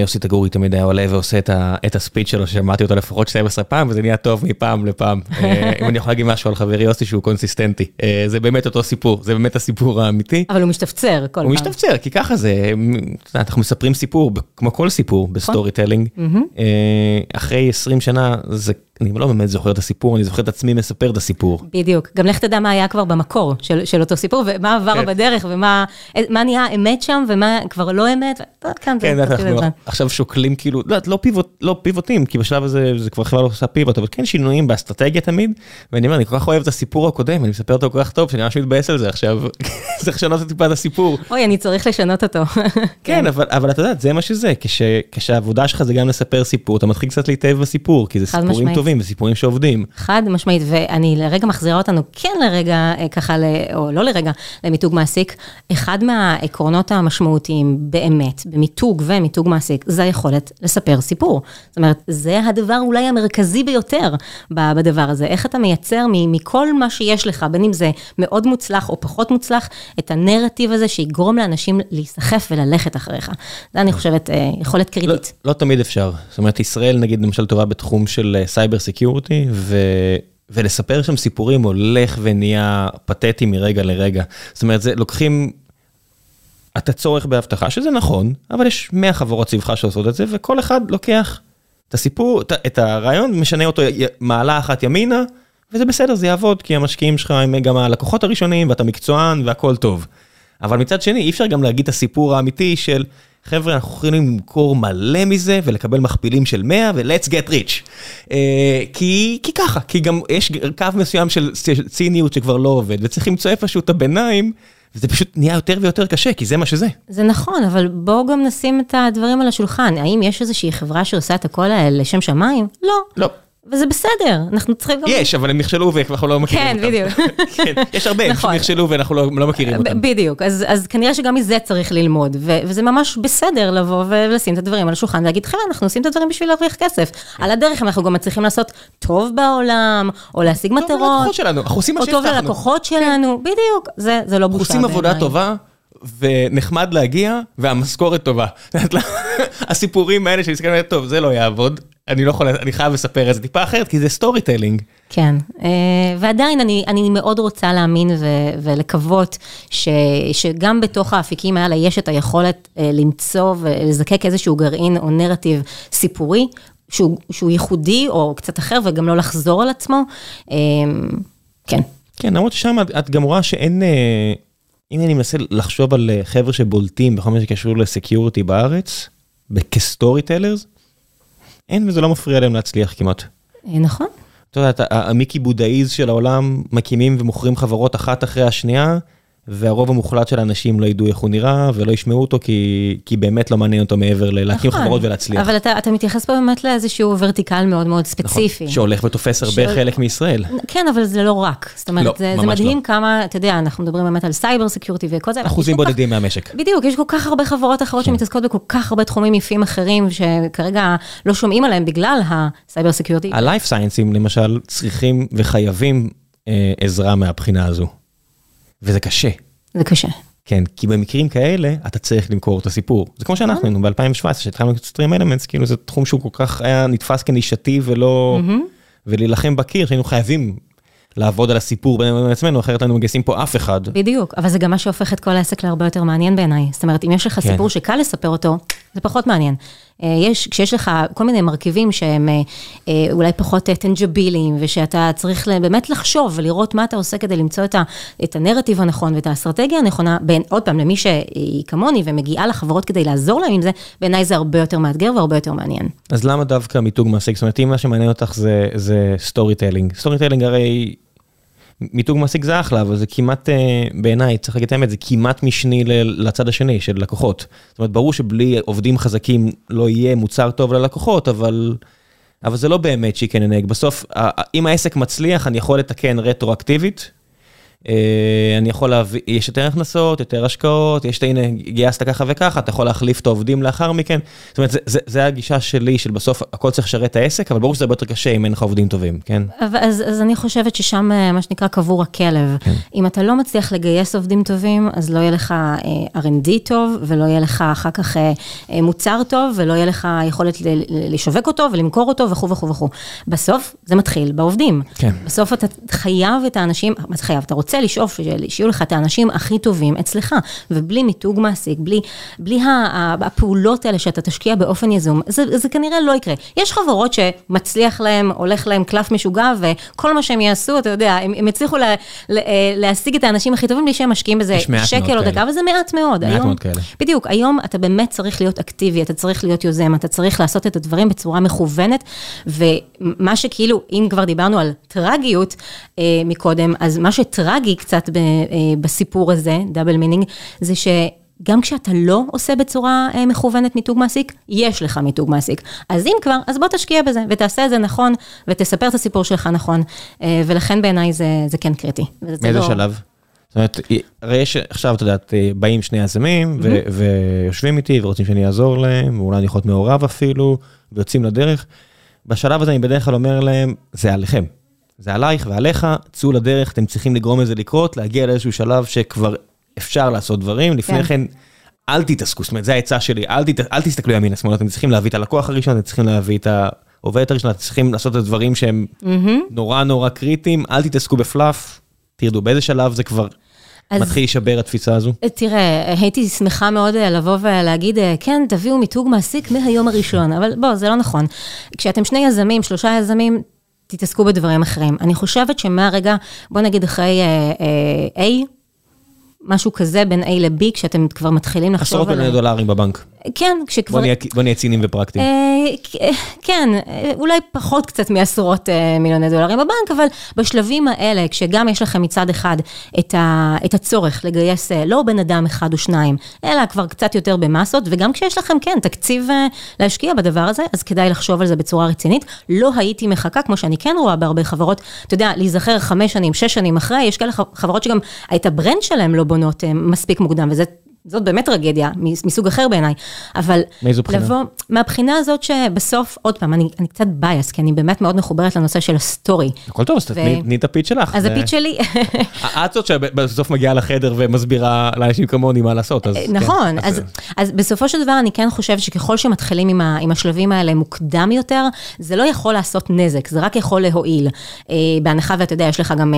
יוסי תגורי תמיד היה עולה ועושה את ה speech שלו, שמעתי אותו לפחות 12 פעם, וזה נהיה טוב מפעם לפעם. (laughs) אם אני יכול להגיד משהו על חברי יוסי שהוא קונסיסטנטי, זה באמת אותו סיפור, זה באמת הסיפור האמיתי. אבל הוא משתפצר כל פעם. הוא משתפצר, כי ככה זה, אנחנו מספרים סיפור, כמו כל סיפור ב storytelling. אחרי 20 שנה זה אני לא באמת זוכר את הסיפור, אני זוכר את עצמי מספר את הסיפור. בדיוק, גם לך תדע מה היה כבר במקור של, של אותו סיפור, ומה עבר כן. בדרך, ומה נהיה אמת שם, ומה כבר לא אמת, כן, כן, אנחנו עכשיו שוקלים כאילו, לא, לא, pivot, לא פיבוטים, כי בשלב הזה זה כבר חברה לא עושה pivot, אבל כן שינויים באסטרטגיה תמיד, ואני אומר, אני כל כך אוהב את הסיפור הקודם, אני מספר אותו כל כך טוב, שאני ממש מתבאס על זה עכשיו, (laughs) צריך לשנות את טיפה את הסיפור. אוי, אני צריך לשנות אותו. (laughs) כן, אבל, אבל אתה יודע, זה מה שזה, כש, כשהעבודה שלך זה גם לספר סיפור, אתה מתחיל קצת להתאהב בסיפור, כי זה סיפורים טובים וסיפורים שעובדים. חד משמעית, ואני לרגע מחזירה אותנו כן לרגע, ככה, או לא לרגע, למיתוג מעסיק. אחד מהעקרונות המשמעותיים באמת, במיתוג ומיתוג מעסיק, זה היכולת לספר סיפור. זאת אומרת, זה הדבר אולי המרכזי ביותר בדבר הזה. איך אתה מייצר מכל מה שיש לך, בין אם זה מאוד מוצלח או פחות מוצלח, את הנרטיב הזה שיגרום לאנשים להיסחף וללכת אחריך. זה אני חושבת יכולת קריטית. לא, לא תמיד אפשר. זאת אומרת, ישראל נגיד למשל טובה בתחום של סייבר סקיורטי, ו... ולספר שם סיפורים הולך ונהיה פתטי מרגע לרגע. זאת אומרת, זה לוקחים את הצורך באבטחה, שזה נכון, אבל יש 100 חברות סביבך שעושות את זה, וכל אחד לוקח את הסיפור, את הרעיון, משנה אותו מעלה אחת ימינה, וזה בסדר, זה יעבוד, כי המשקיעים שלך הם גם הלקוחות הראשונים, ואתה מקצוען והכל טוב. אבל מצד שני, אי אפשר גם להגיד את הסיפור האמיתי של חבר'ה, אנחנו יכולים למכור מלא מזה ולקבל מכפילים של 100 ו-let's get rich. אה, כי, כי ככה, כי גם יש קו מסוים של ציניות שכבר לא עובד, וצריך למצוא איפשהו את הביניים. וזה פשוט נהיה יותר ויותר קשה, כי זה מה שזה. זה נכון, אבל בואו גם נשים את הדברים על השולחן. האם יש איזושהי חברה שעושה את הכל לשם שמיים? לא. לא. וזה בסדר, אנחנו צריכים. יש, אבל הם נכשלו ואנחנו לא מכירים כן, אותם. בדיוק. (laughs) כן, יש הרבה נכון. שנכשלו ואנחנו לא, לא מכירים אותם. בדיוק, אז, אז כנראה שגם מזה צריך ללמוד, וזה ממש בסדר לבוא ולשים את הדברים על השולחן ולהגיד, חבר'ה, אנחנו עושים את הדברים בשביל להרוויח כסף. על הדרך אנחנו גם מצליחים לעשות טוב בעולם, או להשיג טוב מטרות, ללקוחות שלנו, אנחנו עושים מה או טוב שהבטחנו. ללקוחות שלנו, בדיוק, זה, לא אנחנו בושה עושים עבודה. טובה, ונחמד להגיע, והמשכורת טובה. (laughs) יודעת, הסיפורים האלה שאני מסתכל, טוב, זה לא יעבוד, אני לא יכול, אני חייב לספר את זה טיפה אחרת, כי זה storytelling. כן, אה, ועדיין אני, אני מאוד רוצה להאמין ו, ולקוות ש, שגם בתוך האפיקים האלה יש את היכולת אה, למצוא ולזקק איזשהו גרעין או נרטיב סיפורי. שהוא, שהוא ייחודי או קצת אחר וגם לא לחזור על עצמו. אה, כן. כן, למרות ששם את- את גם רואה שאין, אם אני מנסה לחשוב על חבר'ה שבולטים בכל מה שקשור ל security בארץ, כ storytellers, אין וזה לא מפריע להם להצליח כמעט. אה, נכון. אתה יודע, המיקי בודאים של העולם מקימים ומוכרים חברות אחת אחרי השנייה, והרוב המוחלט של האנשים לא ידעו איך הוא נראה ולא ישמעו אותו כי, כי באמת לא מעניין אותו מעבר ללהקים נכון. חברות ולהצליח. אבל אתה, אתה מתייחס פה באמת לאיזשהו vertical מאוד מאוד ספציפי. נכון, שהולך ותופס הרבה של- חלק מישראל. כן, אבל זה לא רק. זאת אומרת, לא, זה, זה מדהים לא. כמה, אתה יודע, אנחנו מדברים באמת על cyber security וכל זה. אחוזים כל כך- בודדים מהמשק. בדיוק, יש כל כך הרבה חברות כן. אחרות שמתעסקות בכל כך הרבה תחומים יפים אחרים, שכרגע לא שומעים עליהם בגלל ה cyber security. ה-life sciences למשל צריכים וחייבים אה, עזרה מהבחינה הזו. וזה קשה. זה קשה. כן, כי במקרים כאלה אתה צריך למכור את הסיפור. זה כמו שאנחנו היינו ב-2017, שהתחלנו את StreamElements, כאילו זה תחום שהוא כל כך היה נתפס כנישתי ולא... ולהילחם בקיר, שהיינו חייבים לעבוד על הסיפור בין עצמנו, אחרת היינו מגייסים פה אף אחד. בדיוק, אבל זה גם מה שהופך את כל העסק להרבה יותר מעניין בעיניי. זאת אומרת, אם יש לך כן. סיפור שקל לספר אותו, זה פחות מעניין. אה, יש, כשיש לך כל מיני מרכיבים שהם אה, אה, אולי פחות טנג'ביליים, ושאתה צריך באמת לחשוב ולראות מה אתה עושה כדי למצוא את, ה, את הנרטיב הנכון ואת האסטרטגיה הנכונה, בין, עוד פעם, למי שהיא כמוני ומגיעה לחברות כדי לעזור להם עם זה, בעיניי זה הרבה יותר מאתגר והרבה יותר מעניין. אז למה דווקא מיתוג מעסיק? זאת אומרת, אם מה שמעניין אותך זה storytelling. storytelling הרי, מיתוג מעסיק זה אחלה, אבל זה כמעט, אה, בעיניי, צריך להגיד את האמת, זה כמעט משני לצד השני של לקוחות. זאת אומרת, ברור שבלי עובדים חזקים לא יהיה מוצר טוב ללקוחות, אבל, אבל זה לא באמת chicken and. בסוף, אם העסק מצליח, אני יכול לתקן רטרואקטיבית. אה, אני יכול להביא, יש יותר הכנסות, יותר השקעות, יש הנה, גייסת ככה וככה, אתה יכול להחליף את העובדים לאחר מכן. זאת אומרת, זה, זה, זה הגישה שלי, של בסוף הכל צריך לשרת את העסק, אבל ברור שזה הרבה יותר קשה אם אין לך עובדים טובים, כן? אז, אז אני חושבת ששם, אה, מה שנקרא, קבור הכלב. כן. אם אתה לא מצליח לגייס עובדים טובים, אז לא יהיה לך אה, R&D טוב, ולא יהיה לך אחר כך מוצר טוב, ולא יהיה לך יכולת לשווק אותו ולמכור אותו וכו' וכו' וכו'. בסוף זה מתחיל בעובדים. כן. בסוף אתה חייב את האנשים, מה זה חייב? אתה רוצה לשאוף שיהיו לך את האנשים הכי טובים אצלך, ובלי מיתוג מעסיק, בלי, בלי הפעולות האלה שאתה תשקיע באופן יזום, זה, זה כנראה לא יקרה. יש חברות שמצליח להם, הולך להם קלף משוגע, וכל מה שהם יעשו, אתה יודע, הם, הם יצליחו לה, לה, אה, להשיג את האנשים הכי טובים בלי שהם משקיעים בזה שקל או. דקה, אבל זה מעט מאוד. מעט היום, מאוד כאלה. בדיוק, היום אתה באמת צריך להיות אקטיבי, אתה צריך להיות יוזם, אתה צריך לעשות את הדברים בצורה מכוונת, ומה שכאילו, אם כבר דיברנו על טרגיות אה, מקודם, אז מה שטרגי קצת ב, אה, בסיפור הזה, double meaning, זה ש... גם כשאתה לא עושה בצורה אה, מכוונת מיתוג מעסיק, יש לך מיתוג מעסיק. אז אם כבר, אז בוא תשקיע בזה, ותעשה את זה נכון, ותספר את הסיפור שלך נכון, אה, ולכן בעיניי זה, זה כן קריטי. מאיזה לא- שלב? זאת אומרת, הרי יש עכשיו, את יודעת, באים שני יזמים ו- ויושבים איתי ורוצים שאני אעזור להם, ואולי אני יכול להיות מעורב אפילו, ויוצאים לדרך. בשלב הזה אני בדרך כלל אומר להם, זה עליכם. זה עלייך ועליך, צאו לדרך, אתם צריכים לגרום לזה לקרות, להגיע לאיזשהו שלב שכבר אפשר לעשות דברים. לפני כן. כן, אל תתעסקו, זאת אומרת, זו העצה שלי, אל, תת, אל תסתכלו ימינה שמאלה, אתם צריכים להביא את הלקוח הראשון, אתם צריכים להביא את העובדת הראשונה, אתם צריכים לעשות את הדברים שהם נורא נורא קריטיים, אל תתעסקו בפלאף, תרדו, באיזה שלב זה כבר אז- מתחיל להישבר התפיסה הזו? תראה, הייתי שמחה מאוד אה, לבוא ולהגיד, אה, כן, תביאו מיתוג מעסיק מהיום הראשון, אבל בוא, זה לא נכון. כשאתם שני יזמים, שלושה יזמים, תתעסקו בדברים אחרים. אני חושבת שמהרגע, בוא נגיד אחרי אה, אה, A, משהו כזה בין A ל-B, כשאתם כבר מתחילים לחשוב עשרות על... מיליוני דולרים בבנק. כן, כשכבר... בוא נהיה ציניים ופרקטיים. כן, אולי פחות קצת מעשרות מיליוני דולרים בבנק, אבל בשלבים האלה, כשגם יש לכם מצד אחד את הצורך לגייס לא בן אדם אחד או שניים, אלא כבר קצת יותר במסות, וגם כשיש לכם, כן, תקציב להשקיע בדבר הזה, אז כדאי לחשוב על זה בצורה רצינית. לא הייתי מחכה, כמו שאני כן רואה בהרבה חברות, אתה יודע, להיזכר חמש שנים, שש שנים אחרי, יש כאלה חברות שגם את ה brand שלהם לא בונות מספיק מוקדם, וזה זאת באמת טרגדיה, מסוג אחר בעיניי, אבל... מאיזו בחינה? לבוא, מהבחינה הזאת שבסוף, עוד פעם, אני, אני קצת biased, כי אני באמת מאוד מחוברת לנושא של ה story. הכל טוב, אז. תני את ה pitch שלך. אז ה pitch שלי... (laughs) את זאת שבסוף מגיעה לחדר ומסבירה לאנשים כמוני מה לעשות, אז... נכון, כן, אז, אז בסופו של דבר אני כן חושבת שככל שמתחילים עם, ה, עם השלבים האלה מוקדם יותר, זה לא יכול לעשות נזק, זה רק יכול להועיל. אה, בהנחה ואתה יודע, יש לך גם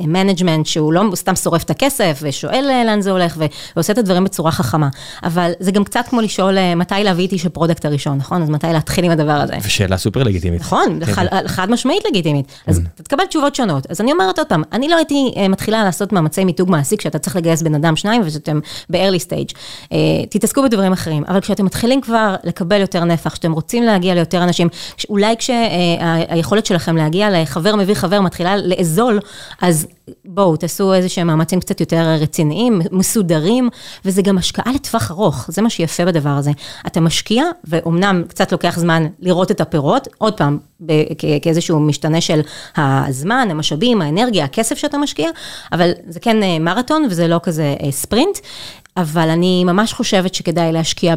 management אה, אה, שהוא לא סתם שורף את הכסף ושואל לאן זה הולך ועושה את הדברים. דברים בצורה חכמה. אבל זה גם קצת כמו לשאול אה, מתי להביא את איש ה product הראשון, נכון? אז מתי להתחיל עם הדבר הזה. ושאלה סופר לגיטימית. נכון, כן, חד, כן. חד משמעית לגיטימית. אז אתה תקבל תשובות שונות. אז אני אומרת עוד פעם, אני לא הייתי אה, מתחילה לעשות מאמצי מיתוג מעסיק, שאתה צריך לגייס בן אדם שניים ושאתם ב-early stage. אה, תתעסקו בדברים אחרים, אבל כשאתם מתחילים כבר לקבל יותר נפח, שאתם רוצים להגיע ליותר אנשים, אולי כשהיכולת שלכם להגיע לחבר מביא חבר מתחילה לאזול, אז בואו, תעשו איזה שהם מאמצים קצת יותר רציניים, מסודרים, וזה גם השקעה לטווח ארוך, זה מה שיפה בדבר הזה. אתה משקיע, ואומנם קצת לוקח זמן לראות את הפירות, עוד פעם, כאיזשהו משתנה של הזמן, המשאבים, האנרגיה, הכסף שאתה משקיע, אבל זה כן אה, מרתון וזה לא כזה אה, ספרינט. אבל אני ממש חושבת שכדאי להשקיע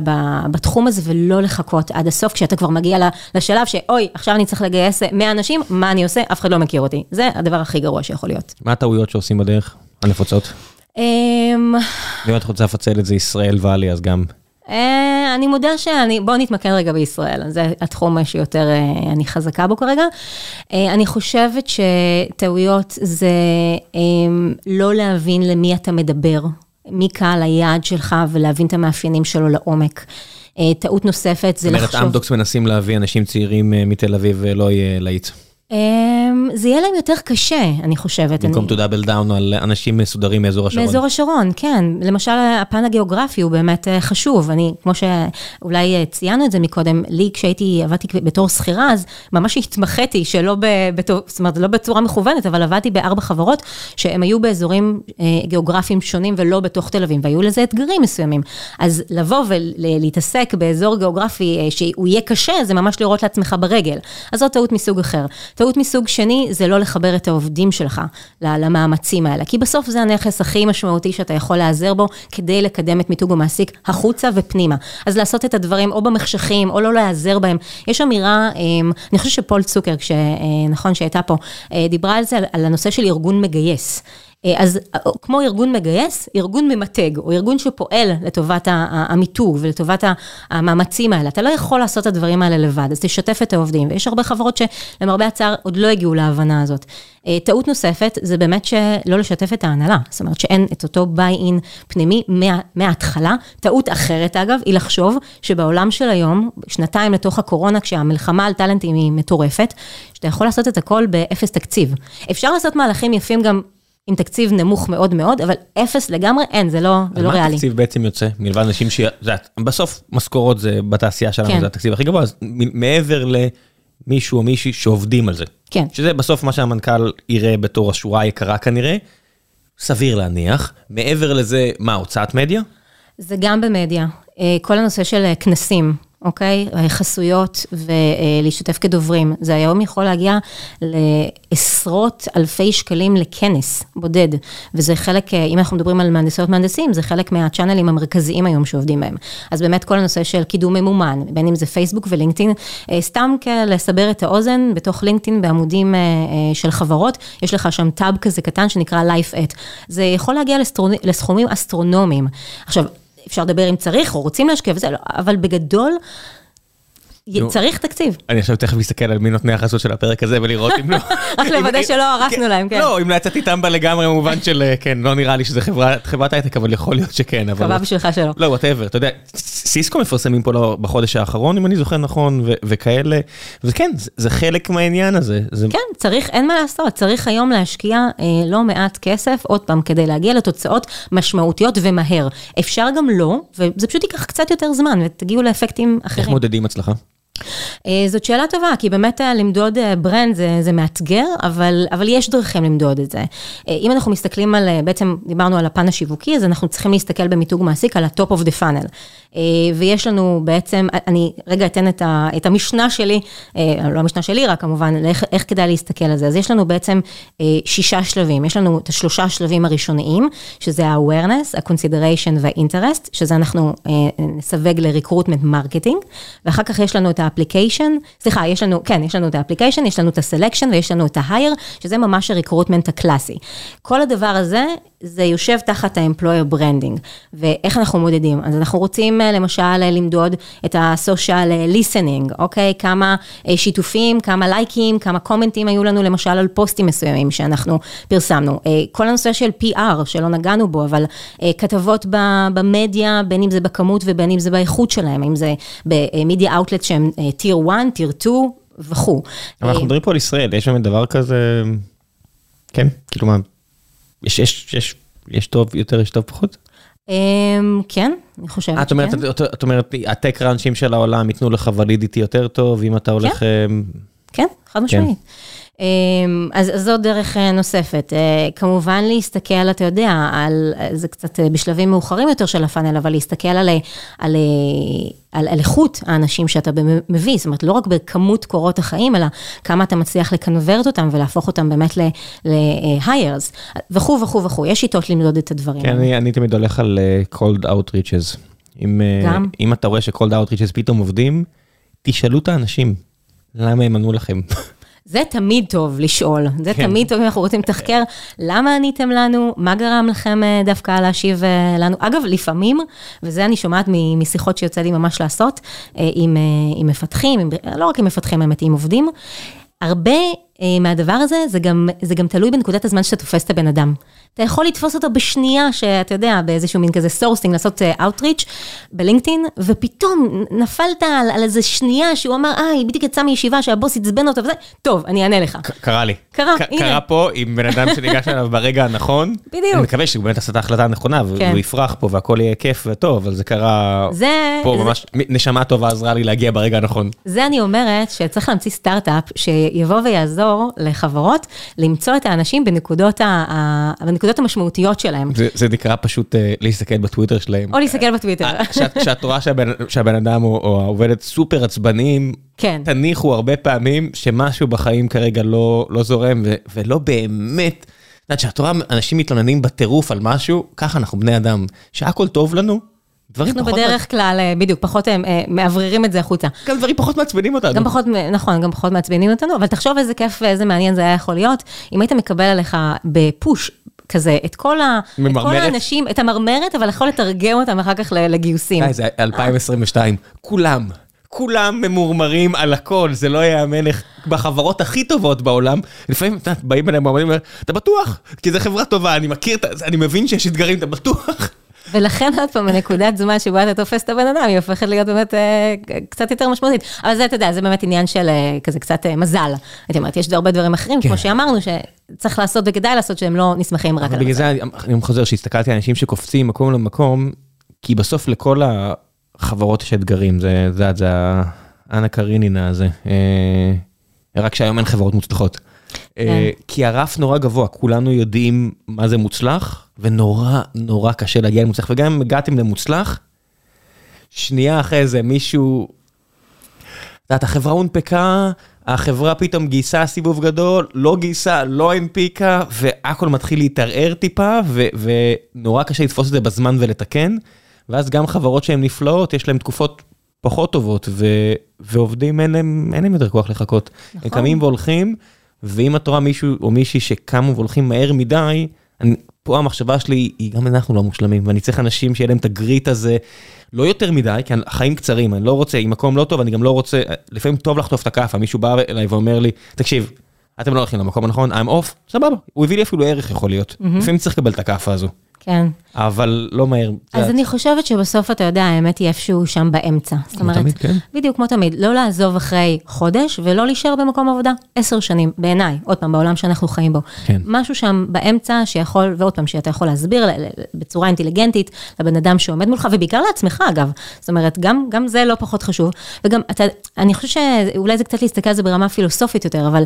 בתחום הזה ולא לחכות עד הסוף, כשאתה כבר מגיע לשלב שאוי, עכשיו אני צריך לגייס 100 אנשים, מה אני עושה? אף אחד לא מכיר אותי. זה הדבר הכי גרוע שיכול להיות. מה הטעויות שעושים בדרך הנפוצות? אמ, אם את רוצה לפצל את זה ישראל ואלי, אז גם. אה, אני מודה שאני, בואו נתמקד רגע בישראל, זה התחום שיותר אה, אני חזקה בו כרגע. אה, אני חושבת שטעויות זה אמ, לא להבין למי אתה מדבר. מי קהל היעד שלך ולהבין את המאפיינים שלו לעומק. טעות נוספת זה לחשוב... זאת אומרת, אמדוקס מנסים להביא אנשים צעירים מתל אביב ולא יהיה להיט. אמ, זה יהיה להם יותר קשה, אני חושבת. במקום to double down על אנשים מסודרים מאזור השרון. מאזור השרון, כן. למשל, הפן הגיאוגרפי הוא באמת אה, חשוב. אני, כמו שאולי אה, ציינו את זה מקודם, לי כשהייתי, עבדתי בתור שכירה, אז ממש התמחיתי, שלא בתור, זאת אומרת, לא בצורה מכוונת, אבל עבדתי בארבע חברות, שהם היו באזורים אה, גיאוגרפיים שונים ולא בתוך תל אביב, והיו לזה אתגרים מסוימים. אז לבוא ולהתעסק באזור גיאוגרפי שהוא יהיה קשה, זה ממש לראות לעצמך ברגל. אז זו טעות מסוג אחר. טעות מסוג שני זה לא לחבר את העובדים שלך למאמצים האלה, כי בסוף זה הנכס הכי משמעותי שאתה יכול להיעזר בו כדי לקדם את מיתוג המעסיק החוצה ופנימה. אז לעשות את הדברים או במחשכים או לא להיעזר בהם. יש אמירה, אמ, אני חושבת שפול צוקר, אה, שהייתה פה, אה, דיברה על זה, על הנושא של ארגון מגייס. אה, אז אה, כמו ארגון מגייס, ארגון ממתג, או ארגון שפועל לטובת המיתוג ולטובת המאמצים האלה. אתה לא יכול לעשות את הדברים האלה לבד, אז תשתף את העובדים. ויש הרבה חברות שלמרבה הצער עוד לא הגיעו להבנה הזאת. אה, טעות נוספת זה באמת שלא לשתף את ההנהלה, זאת אומרת שאין את אותו ביי-אין פנימי מה, מההתחלה. טעות אחרת אגב, היא לחשוב שבעולם של היום, שנתיים לתוך הקורונה, כשהמלחמה על טאלנטים היא מטורפת, שאתה יכול לעשות את הכל באפס תקציב. אפשר לעשות מהלכים יפים גם עם תקציב נמוך מאוד מאוד, אבל אפס לגמרי אין, זה לא, זה לא ריאלי. מה התקציב בעצם יוצא? מלבד אנשים ש... בסוף משכורות זה בתעשייה שלנו, כן. זה התקציב הכי גבוה, אז מעבר למישהו או מישהי שעובדים על זה. כן. שזה בסוף מה שהמנכ"ל יראה בתור השורה היקרה כנראה, סביר להניח. מעבר לזה, מה, הוצאת מדיה? זה גם במדיה. אה, כל הנושא של אה, כנסים. אוקיי? חסויות ולהשתתף כדוברים. זה היום יכול להגיע לעשרות אלפי שקלים לכנס בודד, וזה חלק, אם אנחנו מדברים על מהנדסות מהנדסים, זה חלק מהצ'אנלים המרכזיים היום שעובדים בהם. אז באמת כל הנושא של קידום ממומן, בין אם זה פייסבוק ולינקדאין, אה, סתם לסבר את האוזן, בתוך לינקדאין בעמודים אה, אה, של חברות, יש לך שם טאב כזה קטן שנקרא Life at. זה יכול להגיע לסכומים אסטרונומיים. עכשיו, אפשר לדבר אם צריך או רוצים להשקיע וזה, לא, אבל בגדול, צריך תקציב. אני עכשיו תכף מסתכל על מי נותני החסות של הפרק הזה ולראות אם לא... (laughs) רק לוודא שלא הרסנו להם, כן. לא, אם לא יצאתי טמבל לגמרי במובן של, כן, לא נראה לי שזה חברת הייטק, אבל יכול להיות שכן. קבע בשבילך שלא. לא, whatever, אתה יודע, סיסקו מפרסמים פה בחודש האחרון, אם אני זוכר נכון, וכאלה, וכן, זה חלק מהעניין הזה. כן, צריך, אין מה לעשות, צריך היום להשקיע לא מעט כסף, עוד פעם, כדי להגיע לתוצאות משמעותיות ומהר. אפשר גם לא, וזה פשוט ייקח קצת יותר זמן, ותגיעו לאפקטים אחרים. איך מודדים הצלחה? זאת שאלה טובה, כי באמת למדוד ברנד זה, זה מאתגר, אבל, אבל יש דרכים למדוד את זה. אם אנחנו מסתכלים על, בעצם דיברנו על הפן השיווקי, אז אנחנו צריכים להסתכל במיתוג מעסיק על ה-top of the funnel. ויש לנו בעצם, אני רגע אתן את, ה, את המשנה שלי, לא המשנה שלי רק כמובן, איך, איך כדאי להסתכל על זה. אז יש לנו בעצם שישה שלבים, יש לנו את השלושה שלבים הראשוניים, שזה ה-awareness, ה-consideration וה-interest, שזה אנחנו נסווג ל-recruitment marketing, ואחר כך יש לנו את ה application, סליחה, יש לנו, כן, יש לנו את ה application, יש לנו את ה selection ויש לנו את ה hire, שזה ממש ה recruitment הקלאסי. כל הדבר הזה, זה יושב תחת ה-employer branding, ואיך אנחנו מודדים? אז אנחנו רוצים למשל למדוד את ה-social listening, אוקיי? כמה שיתופים, כמה לייקים, כמה קומנטים היו לנו למשל על פוסטים מסוימים שאנחנו פרסמנו. כל הנושא של PR, שלא נגענו בו, אבל כתבות במדיה, בין אם זה בכמות ובין אם זה באיכות שלהם, אם זה במדיה אאוטלט שהם טיר 1, טיר 2 וכו'. אבל אנחנו מדברים פה על ישראל, יש באמת דבר כזה, כן, כאילו מה, יש, יש, יש, יש טוב יותר, יש טוב פחות? כן, אני חושבת שכן. את אומרת, הטק ראנצ'ים של העולם ייתנו לך ולידיטי יותר טוב, אם אתה הולך... כן, חד משמעית. אז זו דרך נוספת. כמובן להסתכל, אתה יודע, על, זה קצת בשלבים מאוחרים יותר של הפאנל, אבל להסתכל על, על, על, על איכות האנשים שאתה מביא, זאת אומרת, לא רק בכמות קורות החיים, אלא כמה אתה מצליח לקנברט אותם ולהפוך אותם באמת ל-hires, וכו' וכו' וכו', יש שיטות למדוד את הדברים. כן, אני, אני תמיד הולך על cold outreaches. אם, גם. אם אתה רואה ש-cold outreaches פתאום עובדים, תשאלו את האנשים, למה הם ענו לכם. (laughs) זה תמיד טוב לשאול, זה כן. תמיד טוב אם אנחנו רוצים לתחקר, למה עניתם לנו, מה גרם לכם דווקא להשיב לנו. אגב, לפעמים, וזה אני שומעת משיחות שיוצא לי ממש לעשות, עם, עם מפתחים, עם, לא רק עם מפתחים, האמת, עם עובדים, הרבה מהדבר הזה, זה גם, זה גם תלוי בנקודת הזמן שאתה תופס את הבן אדם. אתה יכול לתפוס אותו בשנייה, שאתה יודע, באיזשהו מין כזה sourcing, לעשות outreach בלינקדאין, ופתאום נפלת על, על איזה שנייה שהוא אמר, אה, היא בדיוק יצאה מישיבה שהבוס עצבן אותו וזה, טוב, אני אענה לך. קרה לי. קרה, הנה. קרה פה עם בן אדם שניגש אליו ברגע הנכון. בדיוק. אני מקווה שהוא באמת עשה את ההחלטה הנכונה, והוא כן. יפרח פה והכל יהיה כיף וטוב, אבל זה קרה... זה... פה זה... ממש, נשמה טובה עזרה לי להגיע ברגע הנכון. זה אני אומרת שצריך להמציא סטארט-אפ שיבוא ויעזור לחברות למצוא את האנשים בנקודות, ה... בנקודות המשמעותיות שלהם. זה, זה נקרא פשוט uh, להסתכל בטוויטר שלהם. או להסתכל בטוויטר. כשאת רואה שהבן, שהבן אדם או, או העובדת סופר עצבניים, כן. תניחו הרבה פעמים שמשהו בחיים כרגע לא, לא זורם ו, ולא באמת. את יודעת, כשאת רואה אנשים מתלוננים בטירוף על משהו, ככה אנחנו בני אדם, שהכל טוב לנו, דברים פחות... אנחנו בדרך כלל, בדיוק, פחות מאווררים את זה החוצה. גם דברים פחות מעצבנים אותנו. גם פחות, נכון, גם פחות מעצבנים אותנו, אבל תחשוב איזה כיף ואיזה מעניין זה היה יכול להיות, אם היית מקבל עליך בפוש כזה, את כל, ה, את כל האנשים, את המרמרת, אבל יכול לתרגם אותם אחר כך לגיוסים. די, זה 2022, כולם. כולם ממורמרים על הכל, זה לא ייאמן איך בחברות הכי טובות בעולם, לפעמים באים אליהם ואומרים, אתה בטוח? כי זו חברה טובה, אני מכיר, אני מבין שיש אתגרים, אתה בטוח? ולכן עוד פעם, הנקודת זמן שבה אתה תופס את הבן אדם, היא הופכת להיות באמת אה, קצת יותר משמעותית. אבל זה, אתה יודע, זה באמת עניין של אה, כזה קצת אה, מזל. הייתי אומרת, יש הרבה דברים אחרים, כן. כמו שאמרנו, שצריך לעשות וכדאי לעשות, שהם לא נסמכים רק על המזל. בגלל זה אני חוזר, שהסתכלתי על אנשים שקופצים מקום למקום, כי בסוף לכל החברות יש אתגרים, זה, זה, זה האנה קרינינה הזה. רק שהיום אין חברות מוצלחות. כן. כי הרף נורא גבוה, כולנו יודעים מה זה מוצלח, ונורא נורא קשה להגיע למוצלח, וגם אם הגעתם למוצלח, שנייה אחרי זה מישהו, את יודעת, החברה הונפקה, החברה פתאום גייסה סיבוב גדול, לא גייסה, לא הנפיקה, והכל מתחיל להתערער טיפה, ונורא קשה לתפוס את זה בזמן ולתקן, ואז גם חברות שהן נפלאות, יש להן תקופות פחות טובות, ועובדים אין להם, אין להם יותר כוח לחכות. נכון. הם קמים והולכים, ואם את רואה מישהו או מישהי שקמו והולכים מהר מדי, אני, פה המחשבה שלי היא גם אנחנו לא מושלמים, ואני צריך אנשים שיהיה להם את הגריט הזה, לא יותר מדי, כי החיים קצרים, אני לא רוצה, אם מקום לא טוב, אני גם לא רוצה, לפעמים טוב לחטוף את הכאפה, מישהו בא אליי ואומר לי, תקשיב, אתם לא הולכים למקום הנכון, I'm off, סבבה, הוא הביא לי אפילו ערך יכול להיות, לפעמים צריך לקבל את הכאפה הזו. כן. אבל לא מהר. אז אני חושבת שבסוף אתה יודע, האמת היא איפשהו שם באמצע. זאת אומרת, תמיד, כן. בדיוק כמו תמיד, לא לעזוב אחרי חודש ולא להישאר במקום עבודה עשר שנים, בעיניי, עוד פעם, בעולם שאנחנו חיים בו. כן. משהו שם באמצע שיכול, ועוד פעם, שאתה יכול להסביר בצורה אינטליגנטית לבן אדם שעומד מולך, ובעיקר לעצמך אגב. זאת אומרת, גם, גם זה לא פחות חשוב. וגם, אתה, אני חושבת שאולי זה קצת להסתכל על זה ברמה פילוסופית יותר, אבל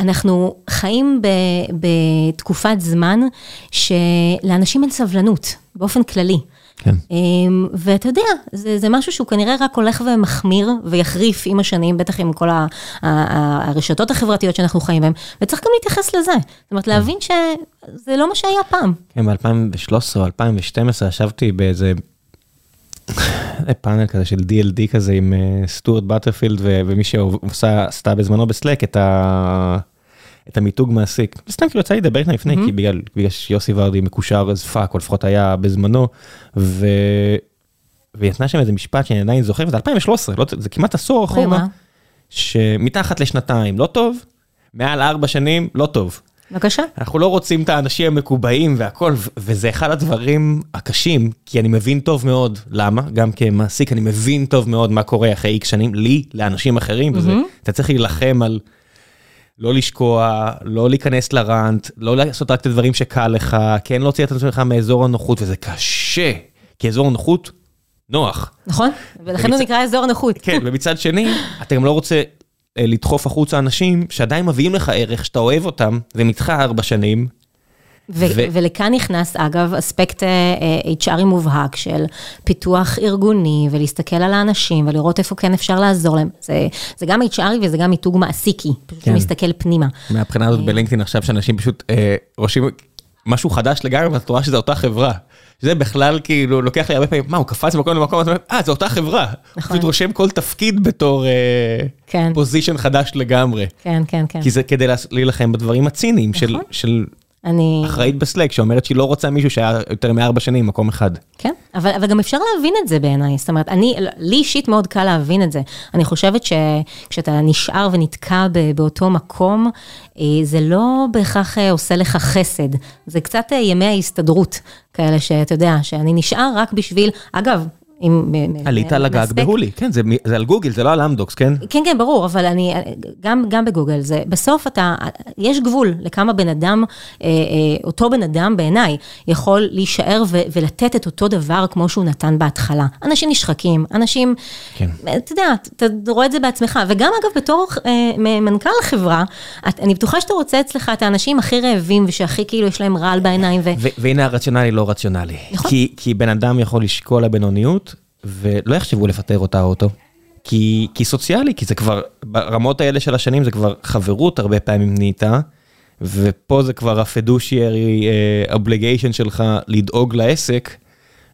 אנחנו חיים ב, בתקופת זמן שלאנשים אין סבלנות, באופן כללי. כן. אמ, ואתה יודע, זה, זה משהו שהוא כנראה רק הולך ומחמיר ויחריף עם השנים, בטח עם כל ה, ה, ה, הרשתות החברתיות שאנחנו חיים בהן, וצריך גם להתייחס לזה. זאת אומרת, להבין שזה לא מה שהיה פעם. כן, ב-2013 או 2012 ישבתי באיזה פאנל כזה של DLD כזה עם אה, סטוארט בטרפילד ומי שעשתה בזמנו בסלק את, ה... את המיתוג מעסיק. סתם כאילו יצא לי לדבר איתם לפני, כי בגלל, בגלל שיוסי ורדי מקושר as fuck, או לפחות היה בזמנו, ו... והיא נתנה שם איזה משפט שאני עדיין זוכר, וזה 2013, לא, זה כמעט עשור אחורה? שמתחת לשנתיים לא טוב, מעל ארבע שנים לא טוב. בבקשה. אנחנו לא רוצים את האנשים המקובעים והכל, וזה אחד הדברים הקשים, כי אני מבין טוב מאוד למה, גם כמעסיק אני מבין טוב מאוד מה קורה אחרי איקס שנים, לי, לאנשים אחרים, וזה, אתה צריך להילחם על לא לשקוע, לא להיכנס לרנט, לא לעשות רק את הדברים שקל לך, כן להוציא את עצמך מאזור הנוחות, וזה קשה, כי אזור הנוחות נוח. נכון? ולכן הוא נקרא אזור נוחות. כן, ומצד שני, אתה גם לא רוצה אה, לדחוף החוצה אנשים שעדיין מביאים לך ערך, שאתה אוהב אותם, והם איתך ארבע שנים, ו- ו- ולכאן נכנס, אגב, אספקט אה, אה, HRי מובהק של פיתוח ארגוני, ולהסתכל על האנשים, ולראות איפה כן אפשר לעזור להם. זה, זה גם HRי וזה גם מיתוג מעסיקי, פשוט כן. כן. מסתכל פנימה. מהבחינה הזאת בלינקדאין עכשיו שאנשים פשוט אה, רושמים משהו חדש לגמרי ואת רואה שזה אותה חברה. זה בכלל כאילו לוקח לי הרבה פעמים, מה הוא קפץ ממקום למקום, אומרת, אה זה אותה חברה. נכון. פשוט רושם כל תפקיד בתור אה, כן. פוזיישן חדש לגמרי. כן, כן, כן. כי זה כדי להילחם בדברים הציניים של, נכון. של אני... אחראית בסלק שאומרת שהיא לא רוצה מישהו שהיה יותר מארבע שנים במקום אחד. כן, אבל, אבל גם אפשר להבין את זה בעיניי, זאת אומרת, אני, לי אישית מאוד קל להבין את זה. אני חושבת שכשאתה נשאר ונתקע ב, באותו מקום, אה, זה לא בהכרח אה, עושה לך חסד, זה קצת אה, ימי ההסתדרות כאלה שאתה יודע, שאני נשאר רק בשביל, אגב, אם... עלית על הגג בהולי, כן זה זה על גוגל זה לא על אמדוקס כן? כן, כן, ברור, אבל אני, גם, גם בגוגל, זה, בסוף אתה, יש גבול לכמה בן אדם, אה, אה, אותו בן אדם בעיניי, יכול להישאר ו, ולתת את אותו דבר כמו שהוא נתן בהתחלה. אנשים נשחקים, אנשים, כן. אתה יודע, אתה רואה את זה בעצמך, וגם אגב, בתור אה, מנכ"ל חברה, את, אני בטוחה שאתה רוצה אצלך את האנשים הכי רעבים, ושהכי כאילו יש להם רעל בעיניים, ו... ו- והנה הרציונלי לא רציונלי. נכון. כי, כי בן אדם יכול לשקול לבינוניות, ולא יחשבו לפטר אותה או אותו. כי, כי סוציאלי, כי זה כבר, ברמות האלה של השנים זה כבר חברות הרבה פעמים נהייתה, ופה זה כבר הפדושיירי אובליגיישן שלך לדאוג לעסק,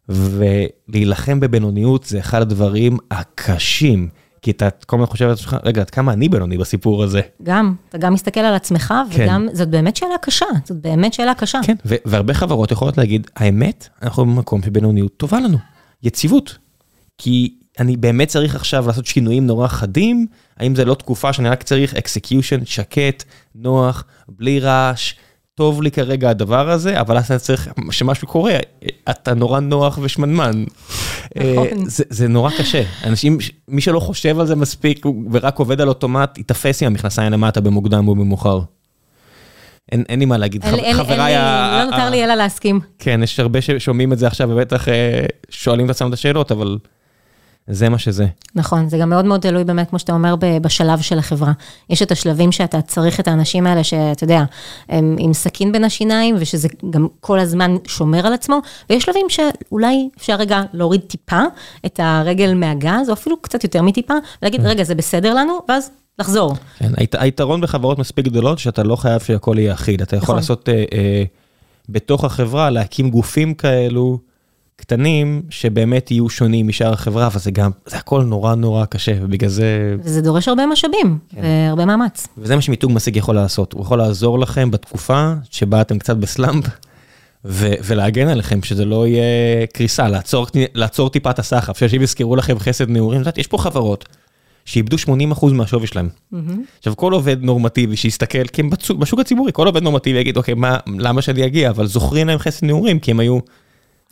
ולהילחם בבינוניות זה אחד הדברים הקשים. כי אתה כל הזמן חושב על עצמך, רגע, עד כמה אני בינוני בסיפור הזה? גם, אתה גם מסתכל על עצמך, כן. וגם, זאת באמת שאלה קשה, זאת באמת שאלה קשה. כן, והרבה חברות יכולות להגיד, האמת, אנחנו במקום שבינוניות טובה לנו, יציבות. כי אני באמת צריך עכשיו לעשות שינויים נורא חדים, האם זה לא תקופה שאני רק צריך execution שקט, נוח, בלי רעש, טוב לי כרגע הדבר הזה, אבל אז אתה צריך שמשהו קורה, אתה נורא נוח ושמנמן. אה, נכון. זה, זה נורא קשה, אנשים, מי שלא חושב על זה מספיק ורק עובד על אוטומט, ייתפס עם המכנסיים למטה במוקדם או במאוחר. אין, אין לי מה להגיד, חבריי ה- לא נותר לי אלא להסכים. כן, יש הרבה ששומעים את זה עכשיו ובטח אה, שואלים את עצמם את השאלות, אבל זה מה שזה. נכון, זה גם מאוד מאוד תלוי באמת, כמו שאתה אומר, בשלב של החברה. יש את השלבים שאתה צריך את האנשים האלה, שאתה יודע, הם עם סכין בין השיניים, ושזה גם כל הזמן שומר על עצמו, ויש שלבים שאולי אפשר רגע להוריד טיפה את הרגל מהגז, או אפילו קצת יותר מטיפה, ולהגיד, רגע, זה בסדר לנו, ואז לחזור. כן, הית, היתרון בחברות מספיק גדולות שאתה לא חייב שהכל יהיה אחיד, אתה יכול נכון. לעשות אה, אה, בתוך החברה, להקים גופים כאלו קטנים שבאמת יהיו שונים משאר החברה, אבל זה גם, זה הכל נורא נורא קשה, ובגלל זה, וזה דורש הרבה משאבים, והרבה מאמץ. וזה מה שמיתוג משיג יכול לעשות, הוא יכול לעזור לכם בתקופה שבה אתם קצת בסלאמפ, ולהגן עליכם, שזה לא יהיה קריסה, לעצור, לעצור טיפה את הסחף, שאנשים יזכרו לכם חסד נעורים, יש פה חברות שאיבדו 80% מהשווי שלהם. Mm-hmm. עכשיו, כל עובד נורמטיבי שיסתכל, כי הם בשוק הציבורי, כל עובד נורמטיבי יגיד, אוקיי, מה, למה שאני אגיע? אבל זוכרים להם חסד נעורים, כי הם היו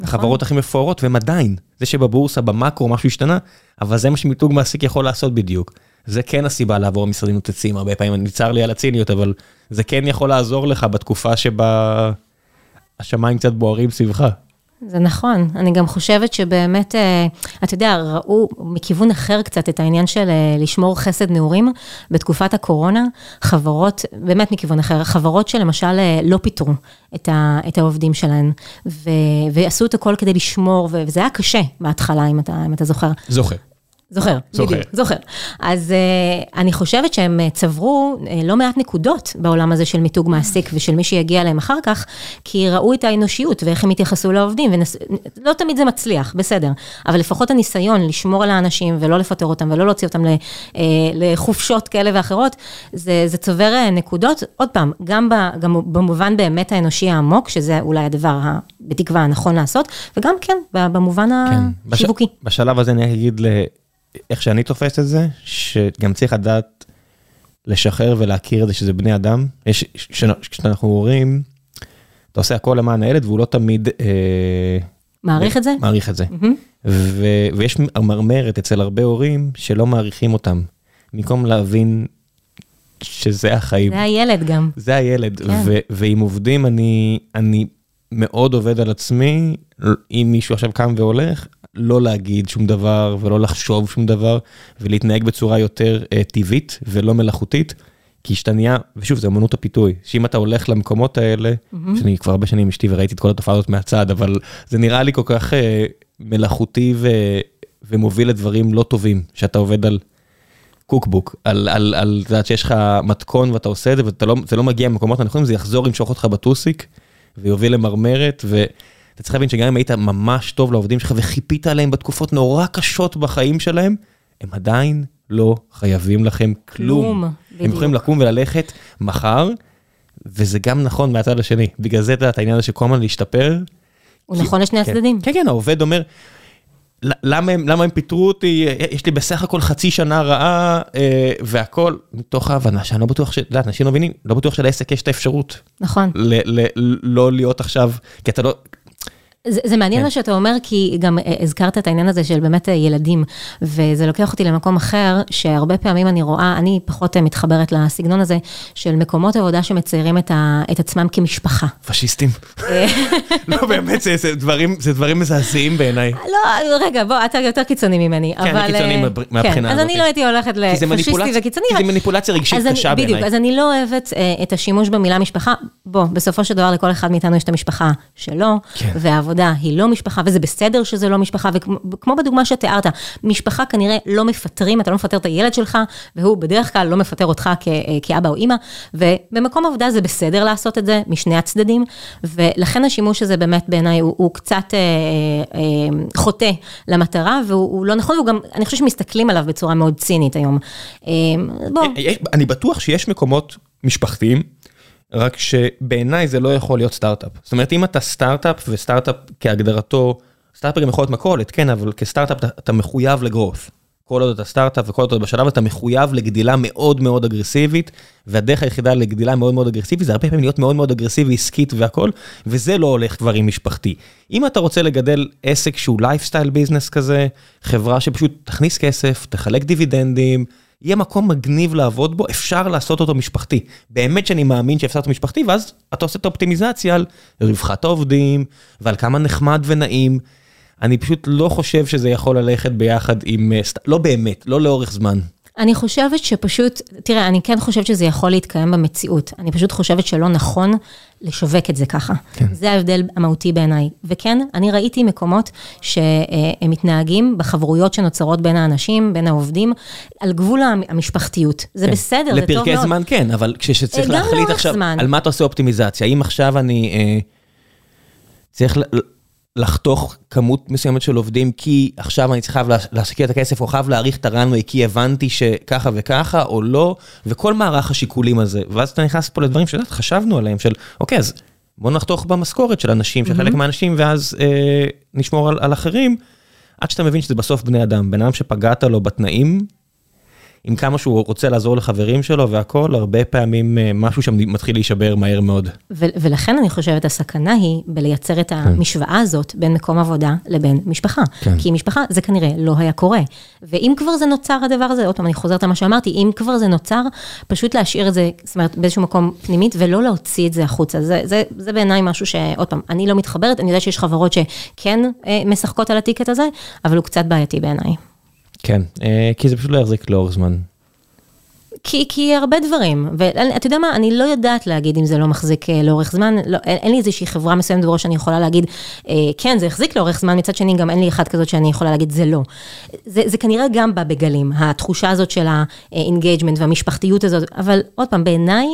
נכון. החברות הכי מפוארות, והם עדיין, זה שבבורסה, במאקרו, משהו השתנה, אבל זה מה שמיתוג מעסיק יכול לעשות בדיוק. זה כן הסיבה לעבור משרדים נוצצים, הרבה פעמים אני צר לי על הציניות, אבל זה כן יכול לעזור לך בתקופה שבה השמיים קצת בוערים סביבך. זה נכון, אני גם חושבת שבאמת, אה, אתה יודע, ראו מכיוון אחר קצת את העניין של אה, לשמור חסד נעורים בתקופת הקורונה, חברות, באמת מכיוון אחר, חברות שלמשל אה, לא פיטרו את, ה, את העובדים שלהן, ו, ועשו את הכל כדי לשמור, וזה היה קשה בהתחלה, אם אתה, אם אתה זוכר. זוכר. זוכר, זוכר, בדיוק, זוכר. אז uh, אני חושבת שהם uh, צברו לא מעט נקודות בעולם הזה של מיתוג מעסיק ושל מי שיגיע אליהם אחר כך, כי ראו את האנושיות ואיך הם התייחסו לעובדים, ולא תמיד זה מצליח, בסדר, אבל לפחות הניסיון לשמור על האנשים ולא לפטר אותם ולא להוציא אותם לחופשות כאלה ואחרות, זה, זה צובר נקודות, עוד פעם, גם, ב, גם במובן באמת האנושי העמוק, שזה אולי הדבר, בתקווה, הנכון לעשות, וגם כן, במובן כן. השיווקי. בש, בשלב הזה אני אגיד ל... איך שאני תופס את זה, שגם צריך לדעת לשחרר ולהכיר את זה שזה בני אדם. יש, כשאנחנו הורים, אתה עושה הכל למען הילד והוא לא תמיד... אה, מעריך את זה? מעריך את זה. Mm-hmm. ו- ויש מרמרת אצל הרבה הורים שלא מעריכים אותם, במקום להבין שזה החיים. זה הילד גם. זה הילד, כן. ו- ועם עובדים אני, אני מאוד עובד על עצמי, אם מישהו עכשיו קם והולך, לא להגיד שום דבר ולא לחשוב שום דבר, ולהתנהג בצורה יותר uh, טבעית ולא מלאכותית, כי שאתה נהיה, ושוב, זה אמנות הפיתוי, שאם אתה הולך למקומות האלה, mm-hmm. שאני כבר הרבה שנים אשתי וראיתי את כל התופעה הזאת מהצד, אבל זה נראה לי כל כך uh, מלאכותי ו, ומוביל לדברים לא טובים, שאתה עובד על קוקבוק, על, על, על, את יודעת שיש לך מתכון ואתה עושה את זה, וזה לא, לא מגיע ממקומות הנכונים, זה יחזור ימשוך אותך בטוסיק, ויוביל למרמרת, ו... אתה צריך להבין שגם אם היית ממש טוב לעובדים שלך וחיפית עליהם בתקופות נורא קשות בחיים שלהם, הם עדיין לא חייבים לכם כלום. כלום, בדיוק. הם יכולים לקום וללכת מחר, וזה גם נכון מהצד השני. בגלל זה אתה יודע, העניין הזה של כל הזמן להשתפר. הוא כי, נכון לשני כן, הצדדים. כן, כן, העובד אומר, למה הם, למה הם פיטרו אותי, יש לי בסך הכל חצי שנה רעה אה, והכל, מתוך ההבנה שאני לא בטוח, את יודעת, אנשים לא מבינים, לא בטוח שלעסק יש את האפשרות. נכון. ל, ל, לא להיות עכשיו, כי אתה לא, זה, זה מעניין כן. מה שאתה אומר, כי גם אה, הזכרת את העניין הזה של באמת אה, ילדים, וזה לוקח אותי למקום אחר, שהרבה פעמים אני רואה, אני פחות אה, מתחברת לסגנון הזה, של מקומות עבודה שמציירים את, ה, את עצמם כמשפחה. פשיסטים. (laughs) לא, באמת, זה, זה, דברים, זה דברים מזעזעים בעיניי. לא, רגע, בוא, אתה יותר קיצוני ממני. כן, אבל, אני קיצוני מהבחינה כן, הזאת. אז אני לא הייתי הולכת לפשיסטי וקיצוני. כי זה מניפולציה רגשית קשה בעיניי. בדיוק, אז אני לא אוהבת את השימוש במילה משפחה. בוא, בסופו של דבר לכל אחד מאיתנו יש את המשפחה שלו, כן. העבודה היא לא משפחה, וזה בסדר שזה לא משפחה, וכמו בדוגמה שתיארת, משפחה כנראה לא מפטרים, אתה לא מפטר את הילד שלך, והוא בדרך כלל לא מפטר אותך כ, כאבא או אימא, ובמקום עבודה זה בסדר לעשות את זה משני הצדדים, ולכן השימוש הזה באמת בעיניי הוא, הוא קצת אה, אה, חוטא למטרה, והוא לא נכון, וגם, אני חושבת שמסתכלים עליו בצורה מאוד צינית היום. אה, בוא. אה, אני בטוח שיש מקומות משפחתיים. רק שבעיניי זה לא יכול להיות סטארט-אפ. זאת אומרת, אם אתה סטארט-אפ, וסטארט-אפ כהגדרתו, סטארט-אפ גם יכול להיות מכולת, כן, אבל כסטארט-אפ אתה, אתה מחויב לגרואו. כל עוד אתה סטארט-אפ וכל עוד אתה בשלב אתה מחויב לגדילה מאוד מאוד אגרסיבית, והדרך היחידה לגדילה מאוד מאוד אגרסיבית זה הרבה פעמים להיות מאוד מאוד אגרסיבי עסקית והכל, וזה לא הולך כבר עם משפחתי. אם אתה רוצה לגדל עסק שהוא lifestyle business כזה, חברה שפשוט תכניס כסף, תחלק דיבידנדים, יהיה מקום מגניב לעבוד בו, אפשר לעשות אותו משפחתי. באמת שאני מאמין שאפשר לעשות משפחתי, ואז אתה עושה את האופטימיזציה על רווחת העובדים, ועל כמה נחמד ונעים. אני פשוט לא חושב שזה יכול ללכת ביחד עם, אה, לא באמת, לא לאורך זמן. אני חושבת שפשוט, תראה, אני כן חושבת שזה יכול להתקיים במציאות. אני פשוט חושבת שלא נכון לשווק את זה ככה. כן. זה ההבדל המהותי בעיניי. וכן, אני ראיתי מקומות שהם מתנהגים בחברויות שנוצרות בין האנשים, בין העובדים, על גבול המשפחתיות. זה כן. בסדר, זה טוב מאוד. לפרקי זמן כן, אבל כשצריך להחליט עכשיו, זמן. על מה אתה עושה אופטימיזציה, האם עכשיו אני אה, צריך... לחתוך כמות מסוימת של עובדים כי עכשיו אני צריך להשקיע את הכסף או חייב להאריך את הרנווי כי הבנתי שככה וככה או לא, וכל מערך השיקולים הזה. ואז אתה נכנס פה לדברים שחשבנו עליהם של אוקיי אז בוא נחתוך במשכורת של אנשים, של חלק מהאנשים, ואז אה, נשמור על, על אחרים, עד שאתה מבין שזה בסוף בני אדם. בן אדם שפגעת לו בתנאים, עם כמה שהוא רוצה לעזור לחברים שלו והכל, הרבה פעמים אה, משהו שם מתחיל להישבר מהר מאוד. ו- ולכן אני חושבת הסכנה היא בלייצר את המשוואה הזאת בין מקום עבודה לבין משפחה. כן. כי משפחה זה כנראה לא היה קורה. ואם כבר זה נוצר הדבר הזה, עוד פעם אני חוזרת על מה שאמרתי, אם כבר זה נוצר, פשוט להשאיר את זה, זאת אומרת, באיזשהו מקום פנימית, ולא להוציא את זה החוצה. זה, זה, זה בעיניי משהו שעוד פעם, אני לא מתחברת, אני יודעת שיש חברות שכן אה, משחקות על הטיקט הזה, אבל הוא קצת בעייתי בעיניי. כן, אה, כי זה פשוט לא יחזיק לאורך זמן. כי, כי הרבה דברים, ואתה יודע מה, אני לא יודעת להגיד אם זה לא מחזיק אה, לאורך זמן, לא, אין, אין לי איזושהי חברה מסוימת בראש שאני יכולה להגיד, אה, כן, זה החזיק לאורך זמן, מצד שני גם אין לי אחת כזאת שאני יכולה להגיד, זה לא. זה, זה כנראה גם בא בגלים, התחושה הזאת של ה engagement והמשפחתיות הזאת, אבל עוד פעם, בעיניי,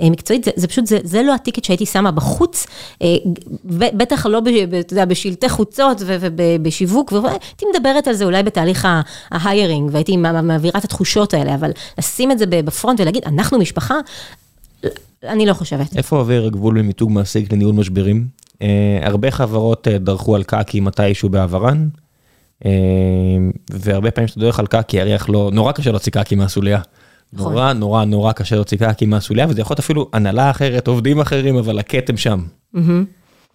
אה, מקצועית, זה, זה פשוט, זה, זה לא ה ticket שהייתי שמה בחוץ, אה, בטח לא, ב, ב, אתה יודע, בשלטי חוצות ובשיווק, והייתי מדברת על זה אולי בתהליך ה hiring, והייתי מעבירה את התחושות האלה, אבל לשים את זה ב front ולהגיד, אנחנו משפחה, אני לא חושבת. איפה עובר הגבול ממיתוג מעסיק לניהול משברים? Uh, הרבה חברות uh, דרכו על קקי מתישהו בעברן, uh, והרבה פעמים שאתה דורך על קקי, הריח לא, נורא קשה להוציא קקי מהסוליה. נכון. נורא נורא נורא קשה להוציא קקי מהסוליה, וזה יכול להיות אפילו הנהלה אחרת, עובדים אחרים, אבל הכתם שם. Mm-hmm.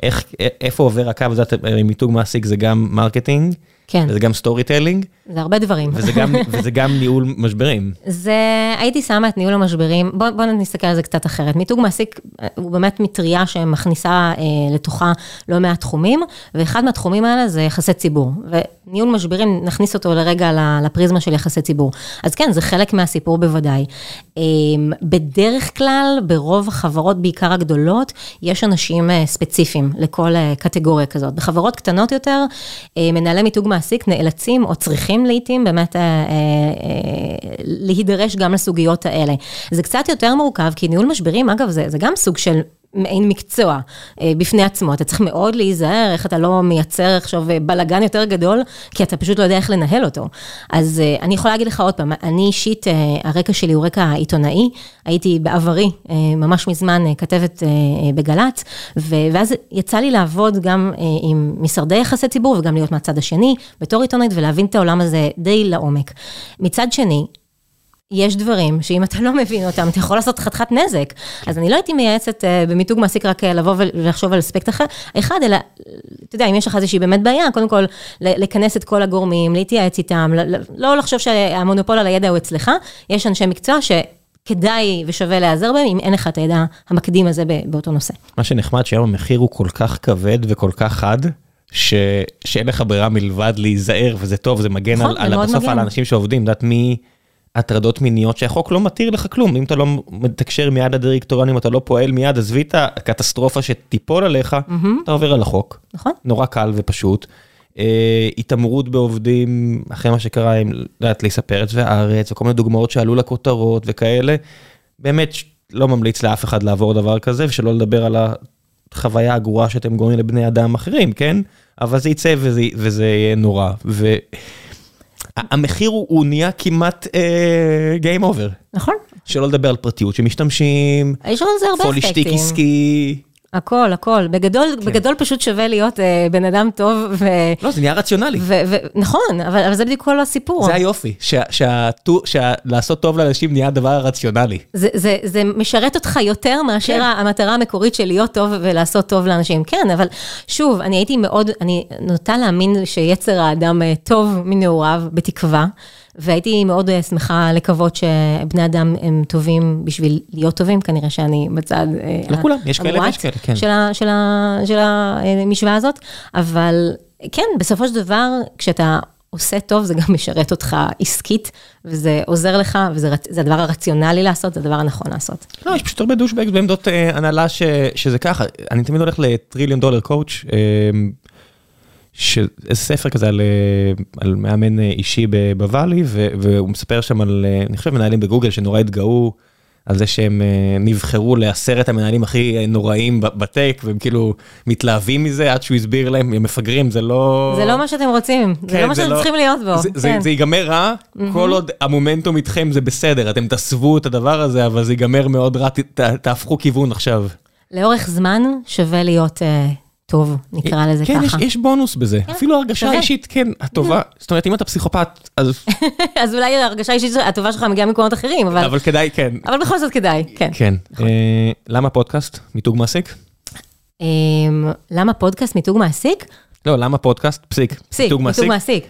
איך, איפה עובר הקו הזה, מיתוג מעסיק זה גם marketing, כן. וזה גם storytelling. זה הרבה דברים. וזה גם, (laughs) וזה גם ניהול משברים. זה, הייתי שמה את ניהול המשברים, בואו בוא נסתכל על זה קצת אחרת. מיתוג מעסיק הוא באמת מטריה שמכניסה אה, לתוכה לא מעט תחומים, ואחד מהתחומים האלה זה יחסי ציבור. וניהול משברים, נכניס אותו לרגע לפריזמה של יחסי ציבור. אז כן, זה חלק מהסיפור בוודאי. אה, בדרך כלל, ברוב החברות, בעיקר הגדולות, יש אנשים אה, ספציפיים לכל אה, קטגוריה כזאת. בחברות קטנות יותר, אה, מנהלי מיתוג מעסיק נאלצים או צריכים לעיתים באמת אה, אה, אה, להידרש גם לסוגיות האלה. זה קצת יותר מורכב, כי ניהול משברים, אגב, זה, זה גם סוג של מעין מקצוע אה, בפני עצמו, אתה צריך מאוד להיזהר, איך אתה לא מייצר עכשיו אה, בלאגן יותר גדול, כי אתה פשוט לא יודע איך לנהל אותו. אז אה, אני יכולה להגיד לך עוד פעם, אני אישית, אה, הרקע שלי הוא רקע עיתונאי, הייתי בעברי, אה, ממש מזמן, אה, כתבת אה, אה, בגל"צ, ואז יצא לי לעבוד גם אה, עם משרדי יחסי ציבור וגם להיות מהצד השני, בתור עיתונאית, ולהבין את העולם הזה די לעומק. מצד שני, יש דברים שאם אתה לא מבין אותם, אתה יכול לעשות חתיכת נזק. אז אני לא הייתי מייעצת uh, במיתוג מעסיק רק uh, לבוא ולחשוב על אספקט אחר, אחד, אלא, אתה יודע, אם יש לך איזושהי באמת בעיה, קודם כל, לכנס את כל הגורמים, להתייעץ איתם, לא לחשוב שהמונופול על הידע הוא אצלך, יש אנשי מקצוע ש... כדאי ושווה להיעזר בהם, אם אין לך את הידע המקדים הזה באותו נושא. מה שנחמד, שהיום המחיר הוא כל כך כבד וכל כך חד, ש... שאין לך ברירה מלבד להיזהר, וזה טוב, זה מגן נכון, על, על בסוף על האנשים שעובדים, יודעת מי... הטרדות מיניות שהחוק לא מתיר לך כלום, אם אתה לא מתקשר מיד לדירקטוריון, אם אתה לא פועל מיד, עזבי את הקטסטרופה שתיפול עליך, mm-hmm. אתה עובר על החוק. נכון. נורא קל ופשוט. אה, התעמרות בעובדים, אחרי מה שקרה עם, יודעת, ליסה פרץ והארץ, וכל מיני דוגמאות שעלו לכותרות וכאלה, באמת לא ממליץ לאף אחד לעבור דבר כזה, ושלא לדבר על החוויה הגרועה שאתם גורמים לבני אדם אחרים, כן? אבל זה יצא וזה, וזה יהיה נורא. ו... המחיר הוא נהיה כמעט game uh, over. נכון. שלא לדבר על פרטיות שמשתמשים, יש לזה הרבה אספקטים. פולישטיק עסקי. הכל, הכל. בגדול, כן. בגדול פשוט שווה להיות אה, בן אדם טוב ו... לא, זה נהיה רציונלי. ו- ו- נכון, אבל, אבל זה בדיוק כל הסיפור. זה היופי, שלעשות טוב לאנשים נהיה הדבר הרציונלי. זה, זה, זה משרת אותך יותר מאשר כן. המטרה המקורית של להיות טוב ולעשות טוב לאנשים. כן, אבל שוב, אני הייתי מאוד, אני נוטה להאמין שיצר האדם אה, טוב מנעוריו, בתקווה. והייתי מאוד אה, שמחה לקוות שבני אדם הם טובים בשביל להיות טובים, כנראה שאני בצד לא כולם, יש כאלה ויש כאלה, כן. של, ה, של, ה, של המשוואה הזאת, אבל כן, בסופו של דבר, כשאתה עושה טוב, זה גם משרת אותך עסקית, וזה עוזר לך, וזה הדבר הרציונלי לעשות, זה הדבר הנכון לעשות. לא, יש פשוט הרבה דושבגס בעמדות אה, הנהלה ש, שזה ככה, אני תמיד הולך לטריליון דולר קואוץ', אה, ספר כזה על, אה, על מאמן אה, אישי בוואלי, והוא מספר שם על, אה, אני חושב, מנהלים בגוגל שנורא התגאו על זה שהם נבחרו לעשרת המנהלים הכי נוראים בטק, והם כאילו מתלהבים מזה עד שהוא הסביר להם, הם מפגרים, זה לא... זה לא מה שאתם רוצים, כן, זה לא מה שאתם לא... צריכים להיות בו. זה, כן. זה, זה ייגמר רע, mm-hmm. כל עוד המומנטום איתכם זה בסדר, אתם תסוו את הדבר הזה, אבל זה ייגמר מאוד רע, ת, תהפכו כיוון עכשיו. לאורך זמן שווה להיות uh, טוב, נקרא לזה כן, ככה. כן, יש בונוס בזה. כן, אפילו הרגשה. אישית, כן, הטובה. זאת אומרת, אם אתה פסיכופת, אז... (laughs) אז אולי ההרגשה האישית הטובה שלך מגיעה ממקומות אחרים, אבל, אבל כדאי, כן. אבל בכל זאת כדאי, כן. כן. אה, למה פודקאסט? מיתוג מעסיק? Um, למה פודקאסט מיתוג מעסיק? לא, למה פודקאסט? פסיק. פסיק, מיתוג מעסיק? מיתוג מעסיק.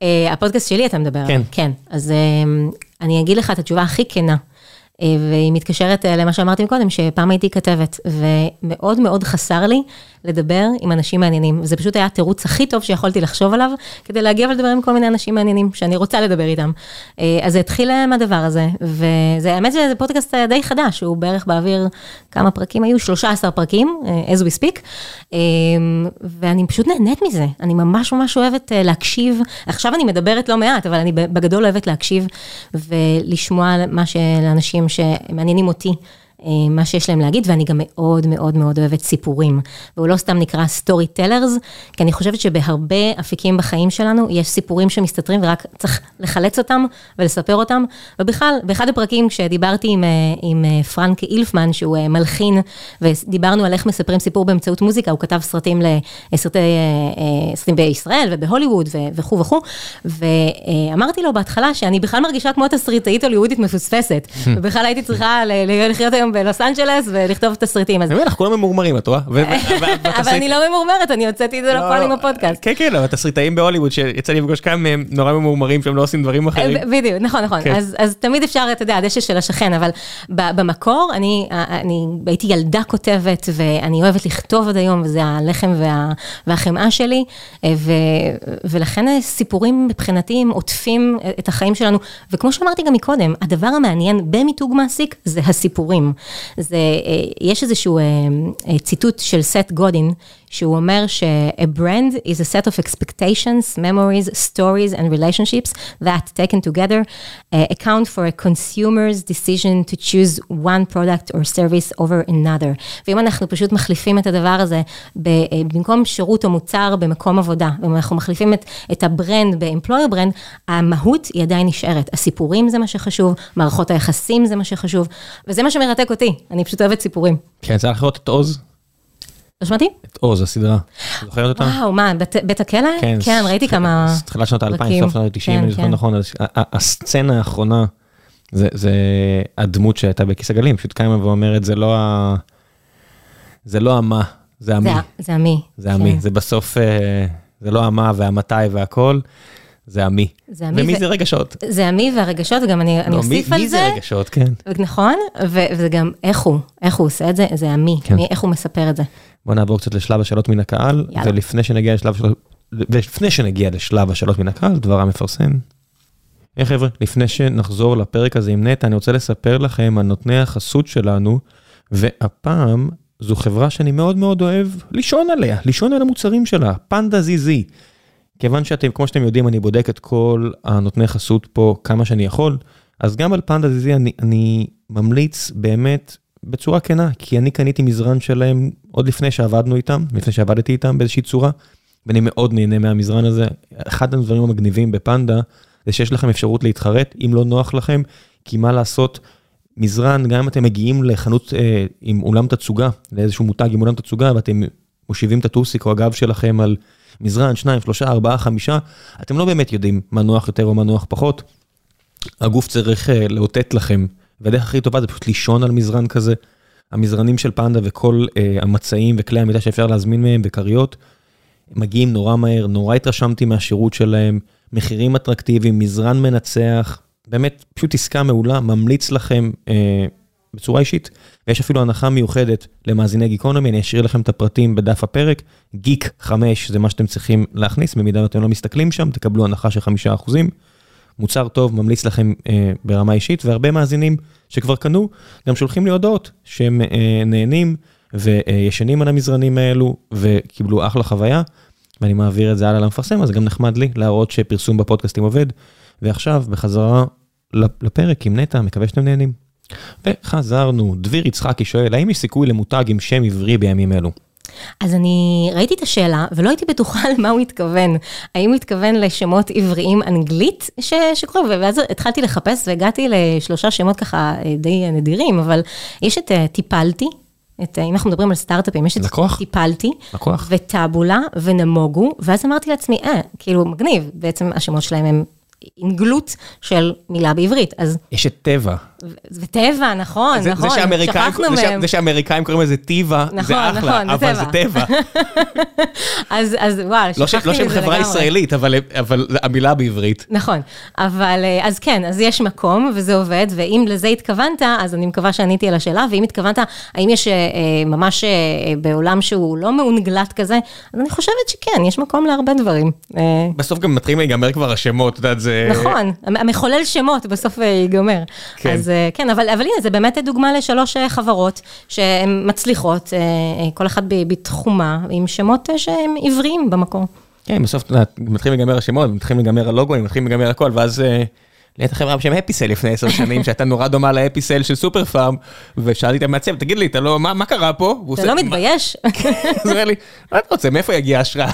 Uh, הפודקאסט שלי אתה מדבר. כן. כן. אז uh, אני אגיד לך את התשובה הכי כנה. Uh, והיא מתקשרת uh, למה שאמרתי קודם, שפעם הייתי כתבת, ומאוד מאוד חסר לי לדבר עם אנשים מעניינים. וזה פשוט היה התירוץ הכי טוב שיכולתי לחשוב עליו, כדי להגיע ולדבר עם כל מיני אנשים מעניינים, שאני רוצה לדבר איתם. Uh, אז זה התחיל uh, מהדבר הזה, וזה, האמת שזה פודקאסט uh, די חדש, הוא בערך באוויר, כמה פרקים היו? 13 פרקים, as we speak, ואני פשוט נהנית מזה, אני ממש ממש אוהבת להקשיב, עכשיו אני מדברת לא מעט, אבל אני בגדול אוהבת להקשיב ולשמוע מה שלאנשים שמעניינים אותי. מה שיש להם להגיד, ואני גם מאוד מאוד מאוד אוהבת סיפורים. והוא לא סתם נקרא סטורי טלרס, כי אני חושבת שבהרבה אפיקים בחיים שלנו, יש סיפורים שמסתתרים ורק צריך לחלץ אותם ולספר אותם. ובכלל, באחד הפרקים כשדיברתי עם, עם פרנק אילפמן, שהוא מלחין, ודיברנו על איך מספרים סיפור באמצעות מוזיקה, הוא כתב סרטים, לסרטי, סרטים בישראל ובהוליווד וכו' וכו', ואמרתי לו בהתחלה שאני בכלל מרגישה כמו תסריטאית הוליוודית מפוספסת, (laughs) ובכלל הייתי צריכה לחיות היום בלוס אנג'לס ולכתוב תסריטים. אני אומר לך, כולם ממורמרים, את רואה? (laughs) אבל אני לא ממורמרת, אני הוצאתי את זה לפועל עם הפודקאסט. כן, כן, אבל תסריטאים בהוליווד, שיצא לי לפגוש כמה מהם נורא ממורמרים שהם לא עושים דברים אחרים. בדיוק, נכון, נכון. אז תמיד אפשר, אתה יודע, הדשא של השכן, אבל במקור, אני הייתי ילדה כותבת, ואני אוהבת לכתוב עד היום, וזה הלחם והחמאה שלי, ולכן סיפורים מבחינתי עוטפים את החיים שלנו, וכמו שאמרתי גם מקודם, הדבר המעניין במיתוג מעסיק זה הסיפורים. זה, יש איזשהו ציטוט של סט גודין, שהוא אומר ש-a brand is a set of expectations, memories, stories and relationships that taken together uh, account for a consumer's decision to choose one product or service over another. ואם אנחנו פשוט מחליפים את הדבר הזה, במקום שירות או מוצר במקום עבודה, ואם אנחנו מחליפים את, את הברנד ב-employer brand, המהות היא עדיין נשארת. הסיפורים זה מה שחשוב, מערכות היחסים זה מה שחשוב, וזה מה שמרתק אותי, אני פשוט אוהבת סיפורים. כן, צריך לראות את עוז. לא שמעתי? את עוז, הסדרה. זוכרת אותה? וואו, מה, בית הכלא? כן, כן, ראיתי כמה... תחילת שנות האלפיים, סוף שנות ה-90, אני זוכר נכון, הסצנה האחרונה, זה הדמות שהייתה בכיס הגלים, פשוט קיימה ואומרת, זה לא ה... זה לא המה, זה המי. זה המי. זה המי, זה בסוף, זה לא המה והמתי והכל. זה המי. זה המי. ומי זה רגשות? זה המי והרגשות, וגם אני לא, אוסיף מי, על מי זה. מי זה רגשות, כן. נכון, וזה גם איך הוא, איך הוא עושה את זה, זה המי, כן. מי, איך הוא מספר את זה. בוא נעבור קצת לשלב השאלות מן הקהל, יאללה. ולפני שנגיע לשלב השאלות, ולפני שנגיע לשלב השאלות מן הקהל, דבר המפרסם. היי חבר'ה, לפני שנחזור לפרק הזה עם נטע, אני רוצה לספר לכם על נותני החסות שלנו, והפעם זו חברה שאני מאוד מאוד אוהב לישון עליה, לישון על המוצרים שלה, פנדה זיזי. כיוון שאתם, כמו שאתם יודעים, אני בודק את כל הנותני חסות פה כמה שאני יכול, אז גם על פנדה זיזי אני, אני ממליץ באמת בצורה כנה, כי אני קניתי מזרן שלהם עוד לפני שעבדנו איתם, לפני שעבדתי איתם באיזושהי צורה, ואני מאוד נהנה מהמזרן הזה. אחד הדברים המגניבים בפנדה, זה שיש לכם אפשרות להתחרט, אם לא נוח לכם, כי מה לעשות, מזרן, גם אם אתם מגיעים לחנות אה, עם אולם תצוגה, לאיזשהו מותג עם אולם תצוגה, ואתם מושיבים את הטוסיק או הגב שלכם על מזרן, שניים, שלושה, ארבעה, חמישה, אתם לא באמת יודעים מה נוח יותר או מה נוח פחות. הגוף צריך אה, לאותת לכם, והדרך הכי טובה זה פשוט לישון על מזרן כזה. המזרנים של פנדה וכל אה, המצעים וכלי המיטה שאפשר להזמין מהם בכריות, מגיעים נורא מהר, נורא התרשמתי מהשירות שלהם, מחירים אטרקטיביים, מזרן מנצח, באמת פשוט עסקה מעולה, ממליץ לכם אה, בצורה אישית. ויש אפילו הנחה מיוחדת למאזיני גיקונומי, אני אשאיר לכם את הפרטים בדף הפרק. גיק 5 זה מה שאתם צריכים להכניס, במידה ואתם לא מסתכלים שם, תקבלו הנחה של 5%. מוצר טוב, ממליץ לכם אה, ברמה אישית, והרבה מאזינים שכבר קנו, גם שולחים לי הודעות שהם אה, נהנים וישנים על המזרנים האלו, וקיבלו אחלה חוויה, ואני מעביר את זה הלאה למפרסם, אז גם נחמד לי להראות שפרסום בפודקאסטים עובד. ועכשיו, בחזרה לפרק עם נטע, מקווה שאתם נהנים. וחזרנו, דביר יצחקי שואל, האם יש סיכוי למותג עם שם עברי בימים אלו? אז אני ראיתי את השאלה, ולא הייתי בטוחה (laughs) למה הוא התכוון. האם הוא התכוון לשמות עבריים אנגלית ש... שקוראים, ואז התחלתי לחפש והגעתי לשלושה שמות ככה די נדירים, אבל יש את טיפלתי, את, אם אנחנו מדברים על סטארט-אפים, יש את לקוח. טיפלתי, לקוח. וטאבולה ונמוגו, ואז אמרתי לעצמי, אה, כאילו מגניב, בעצם השמות שלהם הם עם גלות של מילה בעברית, אז, יש את טבע. וטבע, נכון, זה- נכון, זה שכחנו זה מהם. זה שהאמריקאים קוראים לזה טיבה, זה נכון, אחלה, נכון, זה אבל זה טבע. (laughs) אז, אז וואו, לא ש- שכחתי לא שהם מזה חברה לגמרי. ישראלית, אבל אבל המילה בעברית. נכון, אבל אה, אז כן, אז יש מקום וזה עובד, ואם לזה התכוונת, אז אני מקווה שעניתי על השאלה, ואם התכוונת, האם יש אה, אה, ממש בעולם שהוא לא מאונגלט כזה, אז אני חושבת שכן, יש מקום להרבה דברים. בסוף גם מתחילים להיגמר כבר השמות, את יודעת, זה... נכון, המחולל שמות בסוף ייגמר. כן. אז כן, אבל, אבל הנה, זה באמת דוגמה לשלוש אה, חברות שהן מצליחות, אה, אה, כל אחת בתחומה, עם שמות שהם עבריים במקור. כן, בסוף, מתחילים להיגמר השמות, מתחילים להיגמר הלוגוים, מתחילים להיגמר הכל, ואז... הייתה חברה בשם אפיסל לפני עשר שנים, (laughs) שהייתה נורא דומה לאפיסל של סופר פארם, ושאלתי את המעצב, תגיד לי, אתה לא, מה מה קרה פה? אתה לא? מתבייש? (laughs) אז הוא אומר לי, מה אתה רוצה, מאיפה יגיע ההשראה?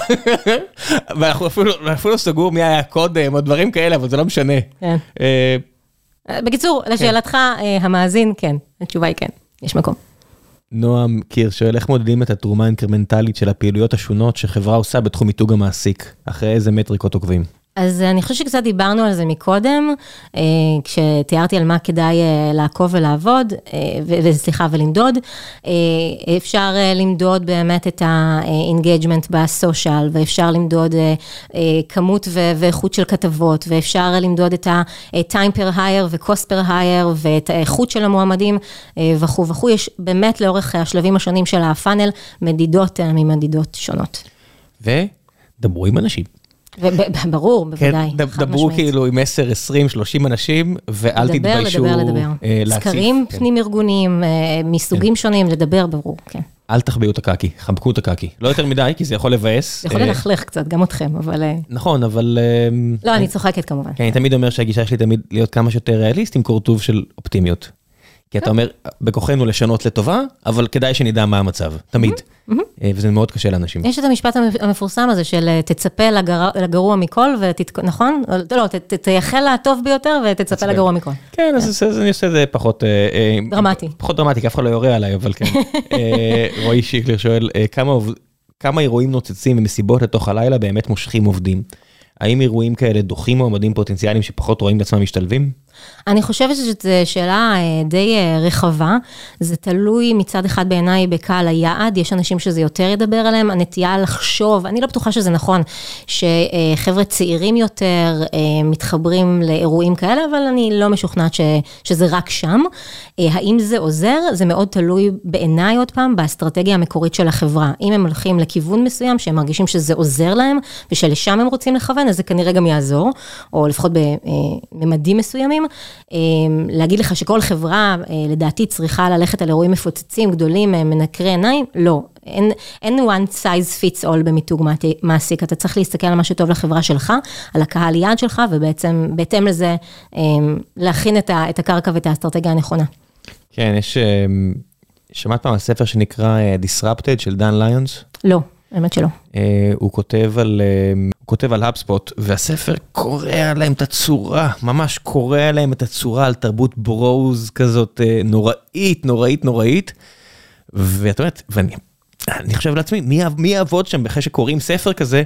(laughs) ואנחנו אפילו אפילו סגור מי היה הקודם, או דברים כאלה, אבל זה לא משנה. כן. בקיצור, לשאלתך, אה, המאזין, כן, התשובה היא כן, יש מקום. נועם קיר שואל, איך מודדים את התרומה האינקרמנטלית של הפעילויות השונות שחברה עושה בתחום מיתוג המעסיק? אחרי איזה מטריקות עוקבים? אז אני חושבת שקצת דיברנו על זה מקודם, אה, כשתיארתי על מה כדאי אה, לעקוב ולעבוד, אה, וסליחה, ולמדוד. אה, אפשר אה, למדוד באמת את ה-engagement בסושיאל, ואפשר למדוד אה, אה, כמות ואיכות של כתבות, ואפשר למדוד את ה-time per hire ו-cost per hire, ואת האיכות של המועמדים אה, וכו' וכו'. יש באמת לאורך השלבים השונים של הפאנל מדידות אה, ממדידות שונות. ודברו עם אנשים. וברור, כן, בוודאי, חד דברו. כאילו עם 10, 20, 30 אנשים, ואל לדבר, תתביישו לדבר, לדבר. אה, להציף. סקרים כן. פנים ארגוניים, אה, מסוגים שונים, לדבר, ברור, כן. אל תחביאו את הקקי, חבקו את הקקי. לא יותר מדי, כי זה יכול לבאס. זה יכול אה, ללכלך קצת, גם אתכם, אבל... נכון, אבל... לא, אני צוחקת כמובן. כן, אני תמיד אומר שהגישה שלי תמיד להיות כמה שיותר ריאליסט עם קורטוב של אופטימיות. כי אתה אומר, בכוחנו לשנות לטובה, אבל כדאי שנדע מה המצב, תמיד. אה, וזה מאוד קשה לאנשים. יש את המשפט המפורסם הזה של אה, תצפה לגר- לגרוע מכל. נכון? לא, ת- ת- תייחל לטוב ביותר ותצפה לגרוע מכל. כן, אז אז אני עושה את זה פחות... אה, דרמטי. פחות דרמטי, כי אף אחד לא יורה עליי, אבל כן. (laughs) רועי שיקלר שואל, כמה אירועים נוצצים ומסיבות לתוך הלילה באמת מושכים עובדים? האם אירועים כאלה דוחים מועמדים פוטנציאליים שפחות רואים את עצמם משתלבים? אני חושבת שזו שאלה אה, די אה, רחבה. זה תלוי מצד אחד בעיניי בקהל היעד, יש אנשים שזה יותר ידבר עליהם, הנטייה לחשוב, אני לא בטוחה שזה נכון, שחבר'ה צעירים יותר אה, מתחברים לאירועים כאלה, אבל אני לא משוכנעת ש, שזה רק שם. אה, האם זה עוזר? זה מאוד תלוי בעיניי עוד פעם באסטרטגיה המקורית של החברה. אם הם הולכים לכיוון מסוים, שהם מרגישים שזה עוזר להם, ושלשם הם רוצים לכוון, אז זה כנראה גם יעזור, או לפחות בממדים מסוימים. אה, להגיד לך שכל חברה, אה, לדעתי, צריכה ללכת על אירועים מפוצצים, גדולים, אה, מנקרי עיניים, לא. אין, אין one size fits all במיתוג מעסיק, אתה צריך להסתכל על מה שטוב לחברה שלך, על הקהל יעד שלך, ובעצם, בהתאם לזה, להכין את, ה, את הקרקע ואת האסטרטגיה הנכונה. כן, יש... שמעת פעם על ספר שנקרא Disrupted של דן ליונס? לא, האמת שלא. הוא כותב על, הוא כותב על HubSpot, והספר קורע להם את הצורה, ממש קורע להם את הצורה על תרבות ברוז כזאת אה, נוראית, נוראית, נוראית. ואת אומרת, ואני אני חושב לעצמי, מי, מי יעבוד שם אחרי שקוראים ספר כזה,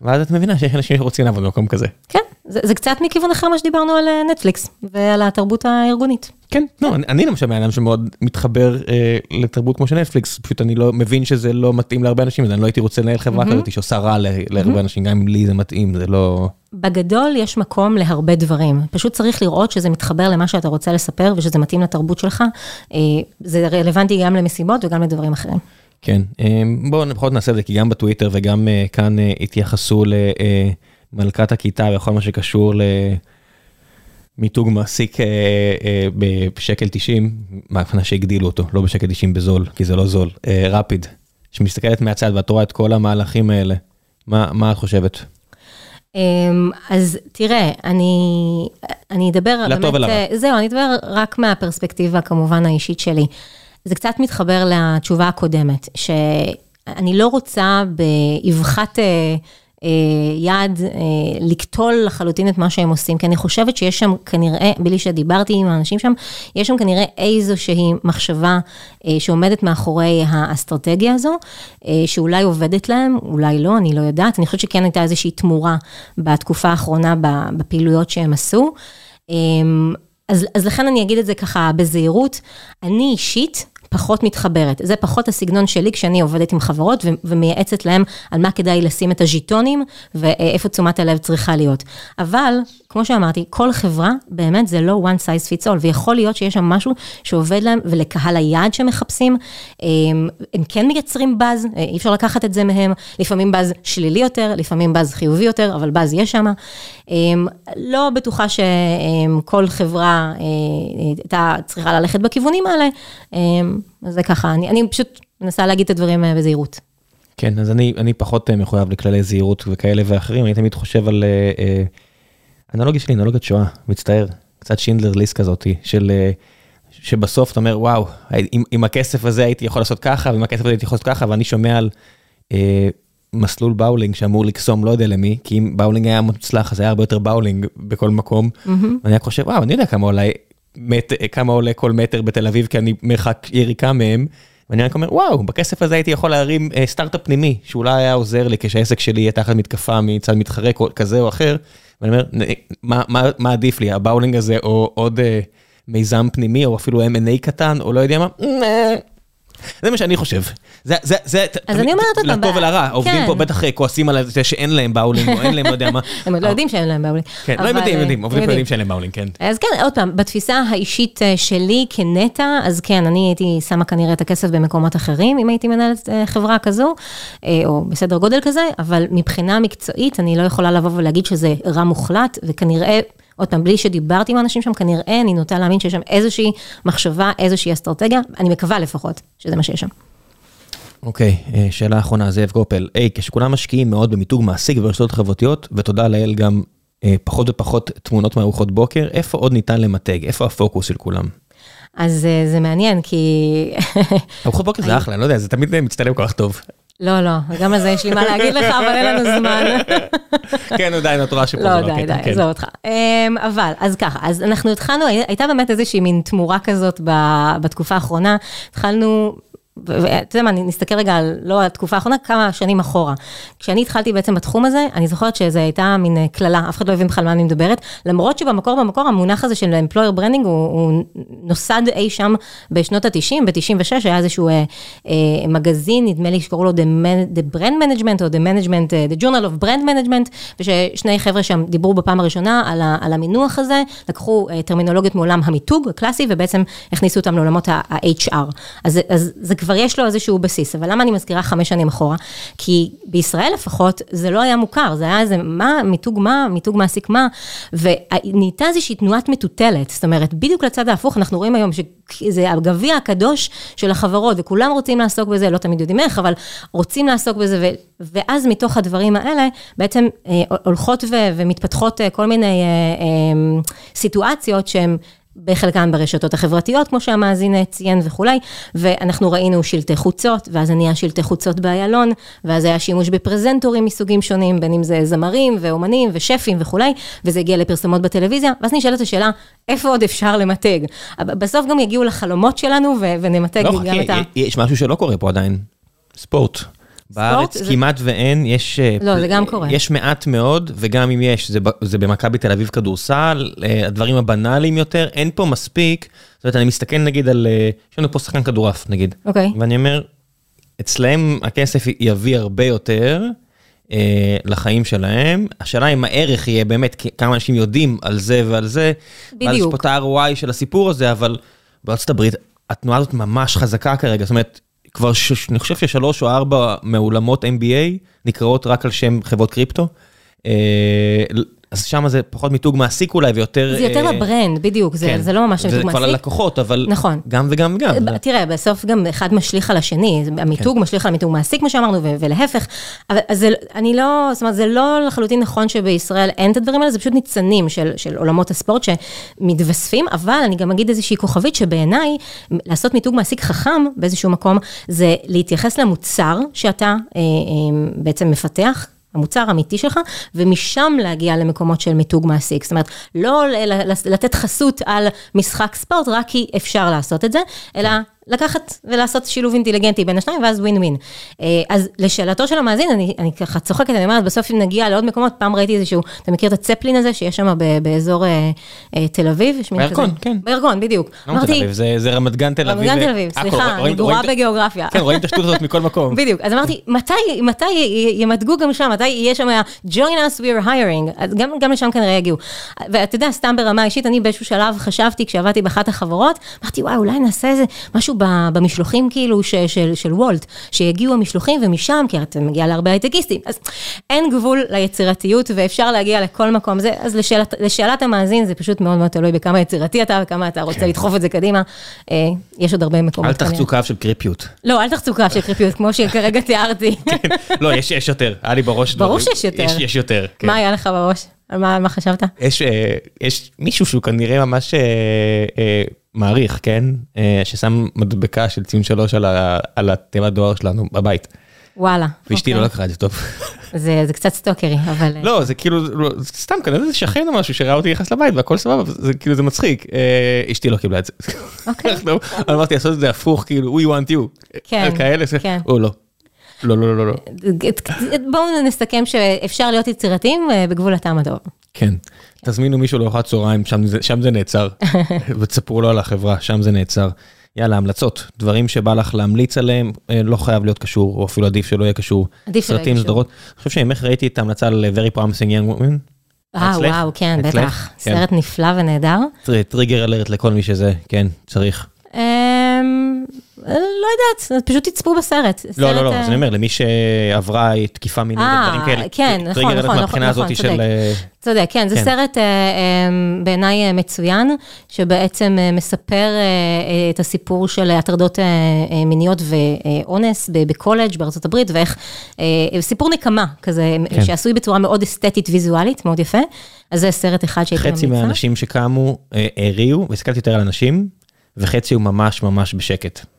ואז את מבינה שיש אנשים שרוצים לעבוד במקום כזה. כן, זה, זה קצת מכיוון אחר מה שדיברנו על אה, נטפליקס ועל התרבות הארגונית. כן, לא, אני, אני למשל בן אדם שמאוד מתחבר אה, לתרבות כמו של נטפליקס, פשוט אני לא מבין שזה לא מתאים להרבה אנשים, אז אני לא הייתי רוצה לנהל חברה כזאת שעושה רע ל- להרבה אנשים, גם אם לי זה מתאים, זה לא... בגדול יש מקום להרבה דברים, פשוט צריך לראות שזה מתחבר למה שאתה רוצה לספר ושזה מתאים לתרבות שלך. אה, זה רלוונטי גם למסיבות וגם לדברים אחרים. כן, אה, בואו לפחות נעשה את זה, כי גם בטוויטר וגם אה, כאן אה, התייחסו למלכת הכיתה וכל מה שקשור למיתוג מעסיק אה, אה, בשקל 90, מהכוונה שהגדילו אותו, לא בשקל 90 בזול, כי זה לא זול, רפיד, שמסתכלת מהצד ואת רואה את כל המהלכים האלה, מה מה את חושבת? אמ, אז תראה, אני, אני אדבר לטוב ולרע. אה, זהו, אני אדבר רק מהפרספקטיבה כמובן האישית שלי. זה קצת מתחבר לתשובה הקודמת, שאני לא רוצה באבחת אה, יד לקטול לחלוטין את מה שהם עושים, כי אני חושבת שיש שם כנראה, בלי שדיברתי עם האנשים שם, יש שם כנראה איזושהי מחשבה שעומדת מאחורי האסטרטגיה הזו, שאולי עובדת להם, אולי לא, אני לא יודעת, אני חושבת שכן הייתה איזושהי תמורה בתקופה האחרונה בפעילויות שהם עשו. אז, אז לכן אני אגיד את זה ככה בזהירות, אני אישית פחות מתחברת. זה פחות הסגנון שלי כשאני עובדת עם חברות ומייעצת להם על מה כדאי לשים את הז'יטונים ואיפה תשומת הלב צריכה להיות. אבל, כמו שאמרתי, כל חברה באמת זה לא one size fits all, ויכול להיות שיש שם משהו שעובד להם ולקהל היעד שמחפשים, הם, הם כן מייצרים באז, אי אפשר לקחת את זה מהם, לפעמים באז שלילי יותר, לפעמים באז חיובי יותר, אבל באז יש שם. לא בטוחה שכל חברה הייתה צריכה ללכת בכיוונים האלה. אז זה ככה, אני, אני פשוט מנסה להגיד את הדברים אה, בזהירות. כן, אז אני, אני פחות אה, מחויב לכללי זהירות וכאלה ואחרים, אני תמיד חושב על אה, אה, אנלוגיה שלי, אנלוגיית שואה, מצטער, קצת שינדלר ליסט כזאתי, של אה, שבסוף אתה אומר, וואו, עם, עם הכסף הזה הייתי יכול לעשות ככה, ועם הכסף הזה הייתי יכול לעשות ככה, ואני שומע על אה, מסלול באולינג שאמור לקסום לא יודע למי, כי אם באולינג היה מוצלח, אז היה הרבה יותר באולינג בכל מקום, mm-hmm. ואני רק חושב, וואו, אני יודע כמה אולי מט, כמה עולה כל מטר בתל אביב, כי אני מרחק יריקה מהם. ואני רק אומר, וואו, בכסף הזה הייתי יכול להרים אה, סטארט-אפ פנימי, שאולי היה עוזר לי כשהעסק שלי יהיה תחת מתקפה מצד מתחרה כזה או אחר. ואני אומר, מה, מה, מה עדיף לי, הבאולינג הזה או עוד אה, מיזם פנימי, או אפילו M&A קטן, או לא יודע מה? זה מה שאני חושב. זה, זה, זה, אז אני אומרת אותם. לטוב ולרע, עובדים פה בטח אה, כועסים על זה שאין להם באולינג, או אין להם, לא יודע מה. (laughs) הם עוד לא יודעים שאין להם באולינג. כן, לא יודעים, יודעים, עובדים פה יודעים שאין להם באולינג, כן. אז כן, עוד פעם, בתפיסה האישית אה, שלי כנטע, אז כן, אני הייתי שמה כנראה את הכסף במקומות אחרים, אם הייתי מנהלת אה, חברה כזו, או בסדר גודל כזה, אבל מבחינה מקצועית, אני לא יכולה לבוא ולהגיד שזה רע מוחלט, וכנראה... עוד פעם, בלי שדיברתי עם האנשים שם, כנראה אני נוטה להאמין שיש שם איזושהי מחשבה, איזושהי אסטרטגיה, אני מקווה לפחות שזה מה שיש שם. אוקיי, okay, אה, שאלה אחרונה, זאב קופל. היי, hey, כשכולם משקיעים מאוד במיתוג מעסיק וברשתות חברתיות, ותודה לאל גם אה, פחות ופחות תמונות מארוחות בוקר, איפה עוד ניתן למתג? איפה הפוקוס של כולם? אז אה, זה מעניין, כי... ארוחות בוקר זה אחלה, אני לא יודע, זה תמיד מצטלם כל כך טוב. לא, לא, גם על זה יש לי מה להגיד לך, אבל אין לנו זמן. כן, נו די, נותרה שפה לא, די, די, כן. עזוב אותך. אמ, אבל, אז ככה, אז אנחנו התחלנו, הייתה באמת איזושהי מין תמורה כזאת בתקופה האחרונה. התחלנו ואתה יודע מה, נסתכל רגע על, לא על התקופה האחרונה, כמה שנים אחורה. כשאני התחלתי בעצם בתחום הזה, אני זוכרת שזו הייתה מין אה, קללה, אף אחד לא הבין בכלל מה אני מדברת, למרות שבמקור במקור המונח הזה של employer branding הוא, הוא נוסד אי שם בשנות ה-90, ב-96 היה איזשהו אה, אה, מגזין, נדמה לי שקראו לו The, Man, the Brand Management או The Management, אה, The Journal of Brand Management, וששני חבר'ה שם דיברו בפעם הראשונה על, ה, על המינוח הזה, לקחו אה, טרמינולוגיות מעולם המיתוג הקלאסי, ובעצם הכניסו אותם לעולמות ה-HR. אז, אז זה כבר יש לו איזשהו בסיס, אבל למה אני מזכירה חמש שנים אחורה? כי בישראל לפחות זה לא היה מוכר, זה היה איזה מה, מיתוג מה, מיתוג מעסיק מה, ונהייתה איזושהי תנועת מטוטלת, זאת אומרת, בדיוק לצד ההפוך, אנחנו רואים היום שזה הגביע הקדוש של החברות, וכולם רוצים לעסוק בזה, לא תמיד יודעים איך, אבל רוצים לעסוק בזה, ו, ואז מתוך הדברים האלה, בעצם אה, הולכות ו, ומתפתחות אה, כל מיני אה, אה, סיטואציות שהן... בחלקם ברשתות החברתיות, כמו שהמאזין ציין וכולי, ואנחנו ראינו שלטי חוצות, ואז נהיה שלטי חוצות באיילון, ואז היה שימוש בפרזנטורים מסוגים שונים, בין אם זה זמרים ואומנים ושפים וכולי, וזה הגיע לפרסומות בטלוויזיה, ואז נשאלת השאלה, איפה עוד אפשר למתג? בסוף גם יגיעו לחלומות שלנו ונמתג לא, גם את ה... יש משהו שלא קורה פה עדיין, ספורט. בארץ זה... כמעט ואין, יש... אה, לא, זה גם קורה. יש מעט מאוד, וגם אם יש, זה, זה במכבי תל אביב כדורסל, אה, הדברים הבנאליים יותר, אין פה מספיק. זאת אומרת, אני מסתכל נגיד על... אה, יש לנו פה שחקן כדורעף, נגיד. אוקיי. Okay. ואני אומר, אצלהם הכסף יביא הרבה יותר אה, לחיים שלהם. השאלה אם הערך יהיה באמת כמה אנשים יודעים על זה ועל זה. בדיוק. ואז יש פה את ה-ROI של הסיפור הזה, אבל בארצות הברית התנועה הזאת ממש חזקה כרגע. זאת אומרת, כבר, ש... אני חושב ששלוש או ארבע מאולמות MBA נקראות רק על שם חברות קריפטו. אה, אז שם זה פחות מיתוג מעסיק אולי ויותר... זה יותר אה, לברנד, בדיוק, זה, כן. זה לא ממש מיתוג מעסיק. זה כבר ללקוחות, אבל נכון. גם וגם וגם. אה, תראה, בסוף גם אחד משליך על השני, המיתוג כן. משליך על מיתוג מעסיק, כמו שאמרנו, ולהפך. אבל זה, אני לא, זאת אומרת, זה לא לחלוטין נכון שבישראל אין את הדברים האלה, זה פשוט ניצנים של, של עולמות הספורט שמתווספים, אבל אני גם אגיד איזושהי כוכבית שבעיניי, לעשות מיתוג מעסיק חכם באיזשהו מקום, זה להתייחס למוצר שאתה אה, אה, בעצם מפתח. המוצר האמיתי שלך, ומשם להגיע למקומות של מיתוג מעסיק. זאת אומרת, לא לתת חסות על משחק ספורט, רק כי אפשר לעשות את זה, אלא לקחת ולעשות שילוב אינטליגנטי בין השניים, ואז ווין ווין. אז לשאלתו של המאזין, אני, אני ככה צוחקת, אני אומרת, בסוף אם נגיע לעוד מקומות, פעם ראיתי איזשהו, אתה מכיר את הצפלין הזה, שיש שם באזור אה, אה, תל אביב? בירקון, כן. בירקון, בדיוק. לא אמרתי, תל אביב, זה, זה רמת גן תל אביב. רמת גן תל אביב, סליחה, אני גרועה בגיאוגרפיה. כן, רואים את השטות הזאת מכל מקום. (laughs) בדיוק, אז אמרתי, מתי, מתי ימתגו גם שם, מתי יהיה שם, join us, we are hiring, גם, גם לשם כנראה יגיעו. ואתה יודע, סתם ברמה אישית, אני באיזשהו שלב חשבתי, כשעבדתי באחת החברות, אמרתי, וואי, אולי נעשה איזה משהו במשלוחים כאילו ש, של, של וולט, שיגיעו המשלוחים ומשם, כי אתה מגיע להרבה הייטקיסטים, אז אין גבול ליצירתיות ואפשר להגיע לכל מקום זה, אז לשאלת, לשאלת המאזין זה פשוט מאוד מאוד תלוי בכמה יצירתי אתה וכמה אתה רוצה כן. לדחוף את זה קדימה, אה, יש עוד הרבה מקומות. אל תחצו קו של קריפיות. לא, אל תחצו קו של קריפיות, כמו שכרגע תיארתי. (laughs) כן. לא, יש, יש יותר, היה לי בראש ברור שיש יותר. יש, יש יותר. כן. מה היה לך בראש? על מה, מה חשבת? יש, אה, יש מישהו שהוא כנראה ממש... אה, אה, מעריך, כן? אה, ששם מדבקה של ציון שלוש על התיבת דואר שלנו בבית. וואלה. ואשתי לא אוקיי. לקחה את זה טוב. זה, זה קצת סטוקרי, אבל... לא, זה כאילו, לא, זה סתם כנראה זה שכן או משהו שראה אותי נכנס לבית והכל סבבה, זה כאילו זה מצחיק. אה, אשתי לא קיבלה את זה. אוקיי. (laughs) אמרתי לעשות את זה הפוך, כאילו, we want you. כן, כאלה, כן. או לא. לא, לא, לא, לא. בואו נסכם שאפשר להיות יצירתיים אה, בגבול הטעם הטוב. כן. תזמינו מישהו לארוחת צהריים, שם זה נעצר. (laughs) ותספרו לו על החברה, שם זה נעצר. יאללה, המלצות, דברים שבא לך להמליץ עליהם, אה, לא חייב להיות קשור, או אפילו עדיף שלא יהיה קשור. עדיף שלא יהיה קשור. סדרות. אני חושב שממך ראיתי את ההמלצה על Very Promising Young Women. אה, וואו, כן, בטח. כן. סרט נפלא ונהדר. טריגר אלרט לכל מי שזה, כן, צריך. אמ, לא יודעת, פשוט תצפו בסרט. לא, לא, לא, אז אני אומר, למי שעברה תקיפה מינית ודברים כאלה. כן, נכון, נכון, נכון, הזאת של... צודק, כן, זה סרט בעיניי מצוין, שבעצם מספר את הסיפור של הטרדות מיניות ואונס בקולג' בארצות הברית, ואיך, סיפור נקמה כזה, שעשוי בצורה מאוד אסתטית ויזואלית, מאוד יפה. אז זה סרט אחד שהייתי ממליצה. חצי מהאנשים שקמו הריעו, והסתכלתי יותר על אנשים, וחצי הוא ממש ממש בשקט.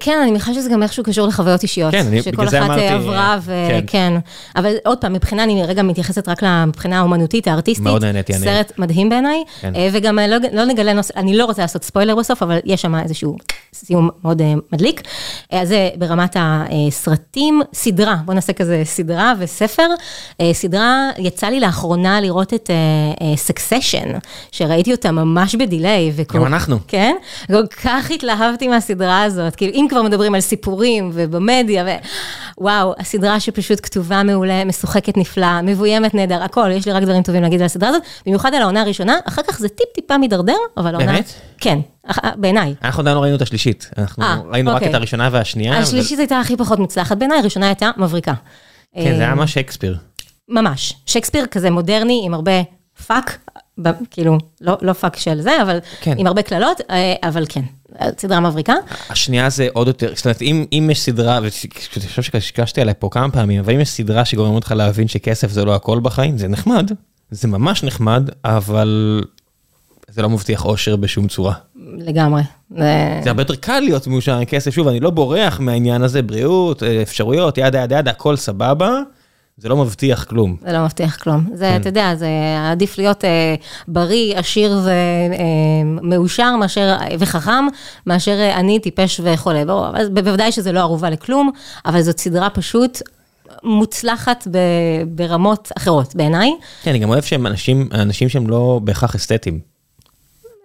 כן, אני מניחה שזה גם איכשהו קשור לחוויות אישיות. כן, אני בגלל זה אמרתי. שכל אחת עברה, וכן. כן. אבל עוד פעם, מבחינה, אני רגע מתייחסת רק מבחינה האומנותית, הארטיסטית. מאוד נהניתי, אני. סרט מדהים בעיניי. כן. וגם לא, לא נגלה נושא, אני לא רוצה לעשות ספוילר בסוף, אבל יש שם איזשהו סיום מאוד מדליק. אז זה ברמת הסרטים, סדרה, בוא נעשה כזה סדרה וספר. סדרה, יצא לי לאחרונה לראות את סקסשן, שראיתי אותה ממש בדיליי. גם אנחנו. כן? כל כך התלהבתי מהסדרה הזאת. כאילו, אם כבר מדברים על סיפורים ובמדיה, ווואו, הסדרה שפשוט כתובה מעולה, משוחקת נפלא, מבוימת נהדר, הכל, יש לי רק דברים טובים להגיד על הסדרה הזאת, במיוחד על העונה הראשונה, אחר כך זה טיפ-טיפה מידרדר, אבל העונה... באמת? כן, בעיניי. אנחנו עדיין לא ראינו את השלישית, אנחנו אה, אה, ראינו אוקיי. רק את הראשונה והשנייה. השלישית ו... הייתה הכי פחות מוצלחת בעיניי, הראשונה הייתה מבריקה. כן, זה היה ממש שייקספיר. ממש, שייקספיר כזה מודרני, עם הרבה fuck, כאילו, לא, לא fuck של זה, אבל כן. עם הרבה קללות, אה, אבל כן, סדרה מבריקה. השנייה זה עוד יותר, זאת אומרת, אם, אם יש סדרה, ואני חושב שקשקשתי עליה פה כמה פעמים, אבל אם יש סדרה שגורמת אותך להבין שכסף זה לא הכל בחיים, זה נחמד, זה ממש נחמד, אבל זה לא מבטיח אושר בשום צורה. לגמרי. זה הרבה יותר קל להיות מאושר עם כסף, שוב, אני לא בורח מהעניין הזה, בריאות, אפשרויות, ידה ידה ידה, הכל סבבה. זה לא מבטיח כלום. זה לא מבטיח כלום. זה, כן. אתה יודע, זה עדיף להיות אה, בריא, עשיר ומאושר אה, מאשר, וחכם, מאשר אה, עני, טיפש וחולה. ברור, אבל בוודאי שזה לא ערובה לכלום, אבל זאת סדרה פשוט מוצלחת ב, ברמות אחרות, בעיניי. כן, אני גם אוהב שהם אנשים, אנשים שהם לא בהכרח אסתטיים.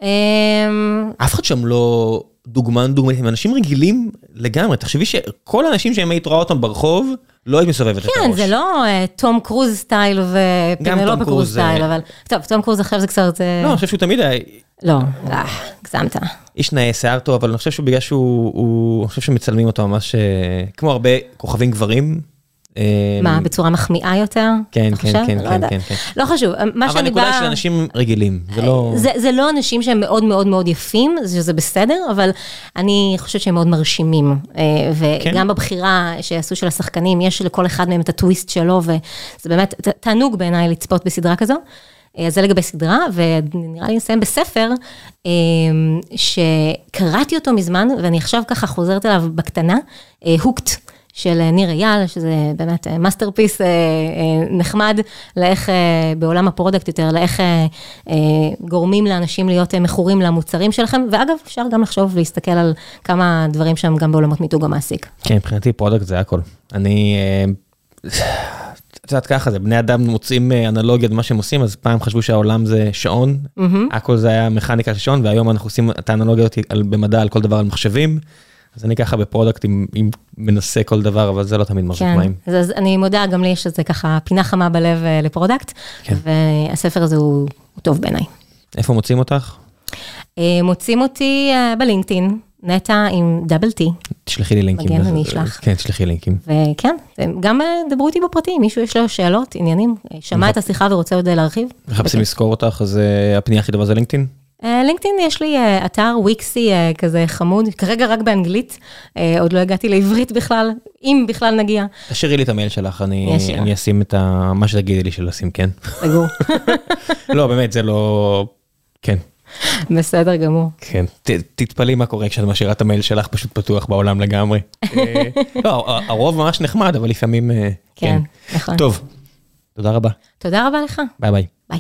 אמ, אף אחד שם לא דוגמן דוגמנית, הם אנשים רגילים לגמרי. תחשבי שכל האנשים שהם היית רואה אותם ברחוב, לא היית מסובבת את הראש. כן, זה לא תום קרוז סטייל ופנלופה קרוז סטייל, אבל... טוב, תום קרוז עכשיו זה קצת... לא, אני חושב שהוא תמיד היה... לא, הגזמת. איש נאה שיער טוב, אבל אני חושב שהוא בגלל שהוא... אני חושב שמצלמים אותו ממש... כמו הרבה כוכבים גברים, מה, בצורה מחמיאה יותר? כן, כן, כן, כן, כן, כן. לא חשוב, מה שאני באה... אבל הנקודה של אנשים רגילים, זה לא... זה לא אנשים שהם מאוד מאוד מאוד יפים, שזה בסדר, אבל אני חושבת שהם מאוד מרשימים. וגם בבחירה שעשו של השחקנים, יש לכל אחד מהם את הטוויסט שלו, וזה באמת תענוג בעיניי לצפות בסדרה כזו. אז זה לגבי סדרה, ונראה לי נסיים בספר, שקראתי אותו מזמן, ואני עכשיו ככה חוזרת אליו בקטנה, Hooked. של ניר אייל, שזה באמת masterpiece נחמד, לאיך בעולם ה product יותר, לאיך גורמים לאנשים להיות מכורים למוצרים שלכם, ואגב, אפשר גם לחשוב ולהסתכל על כמה דברים שם גם בעולמות מיתוג המעסיק. כן, מבחינתי product זה הכל. אני... את יודעת ככה זה בני אדם מוצאים אנלוגיה למה שהם עושים אז פעם חשבו שהעולם זה שעון הכל זה היה מכניקה של שעון והיום אנחנו עושים את האנלוגיה במדע על כל דבר על מחשבים. אז אני ככה בפרודקטים מנסה כל דבר אבל זה לא תמיד מחזיק מים. אז אני מודה גם לי יש איזה ככה פינה חמה בלב ל product והספר הזה הוא טוב בעיניי. איפה מוצאים אותך? מוצאים אותי בלינקדאין. נטע עם דאבל טי. תשלחי לי לינקים. מגן אני אשלח. כן, תשלחי לינקים. וכן, גם דברו איתי בפרטי, מישהו יש לו שאלות, עניינים, שמע את השיחה ורוצה עוד להרחיב. מחפשים לזכור אותך, אז הפנייה הכי טובה זה לינקדאין? לינקדאין יש לי אתר וויקסי כזה חמוד, כרגע רק באנגלית, עוד לא הגעתי לעברית בכלל, אם בכלל נגיע. תשאירי לי את המייל שלך, אני אשים את מה שתגידי לי שלשים, כן. סגור. (laughs) לא, באמת, זה לא... כן. בסדר גמור. כן, תתפלאי מה קורה כשאת משאירה את המייל שלך פשוט פתוח בעולם לגמרי. (laughs) לא, הרוב ממש נחמד, אבל לפעמים... כן, נכון. טוב, תודה רבה. תודה רבה לך. ביי ביי. ביי.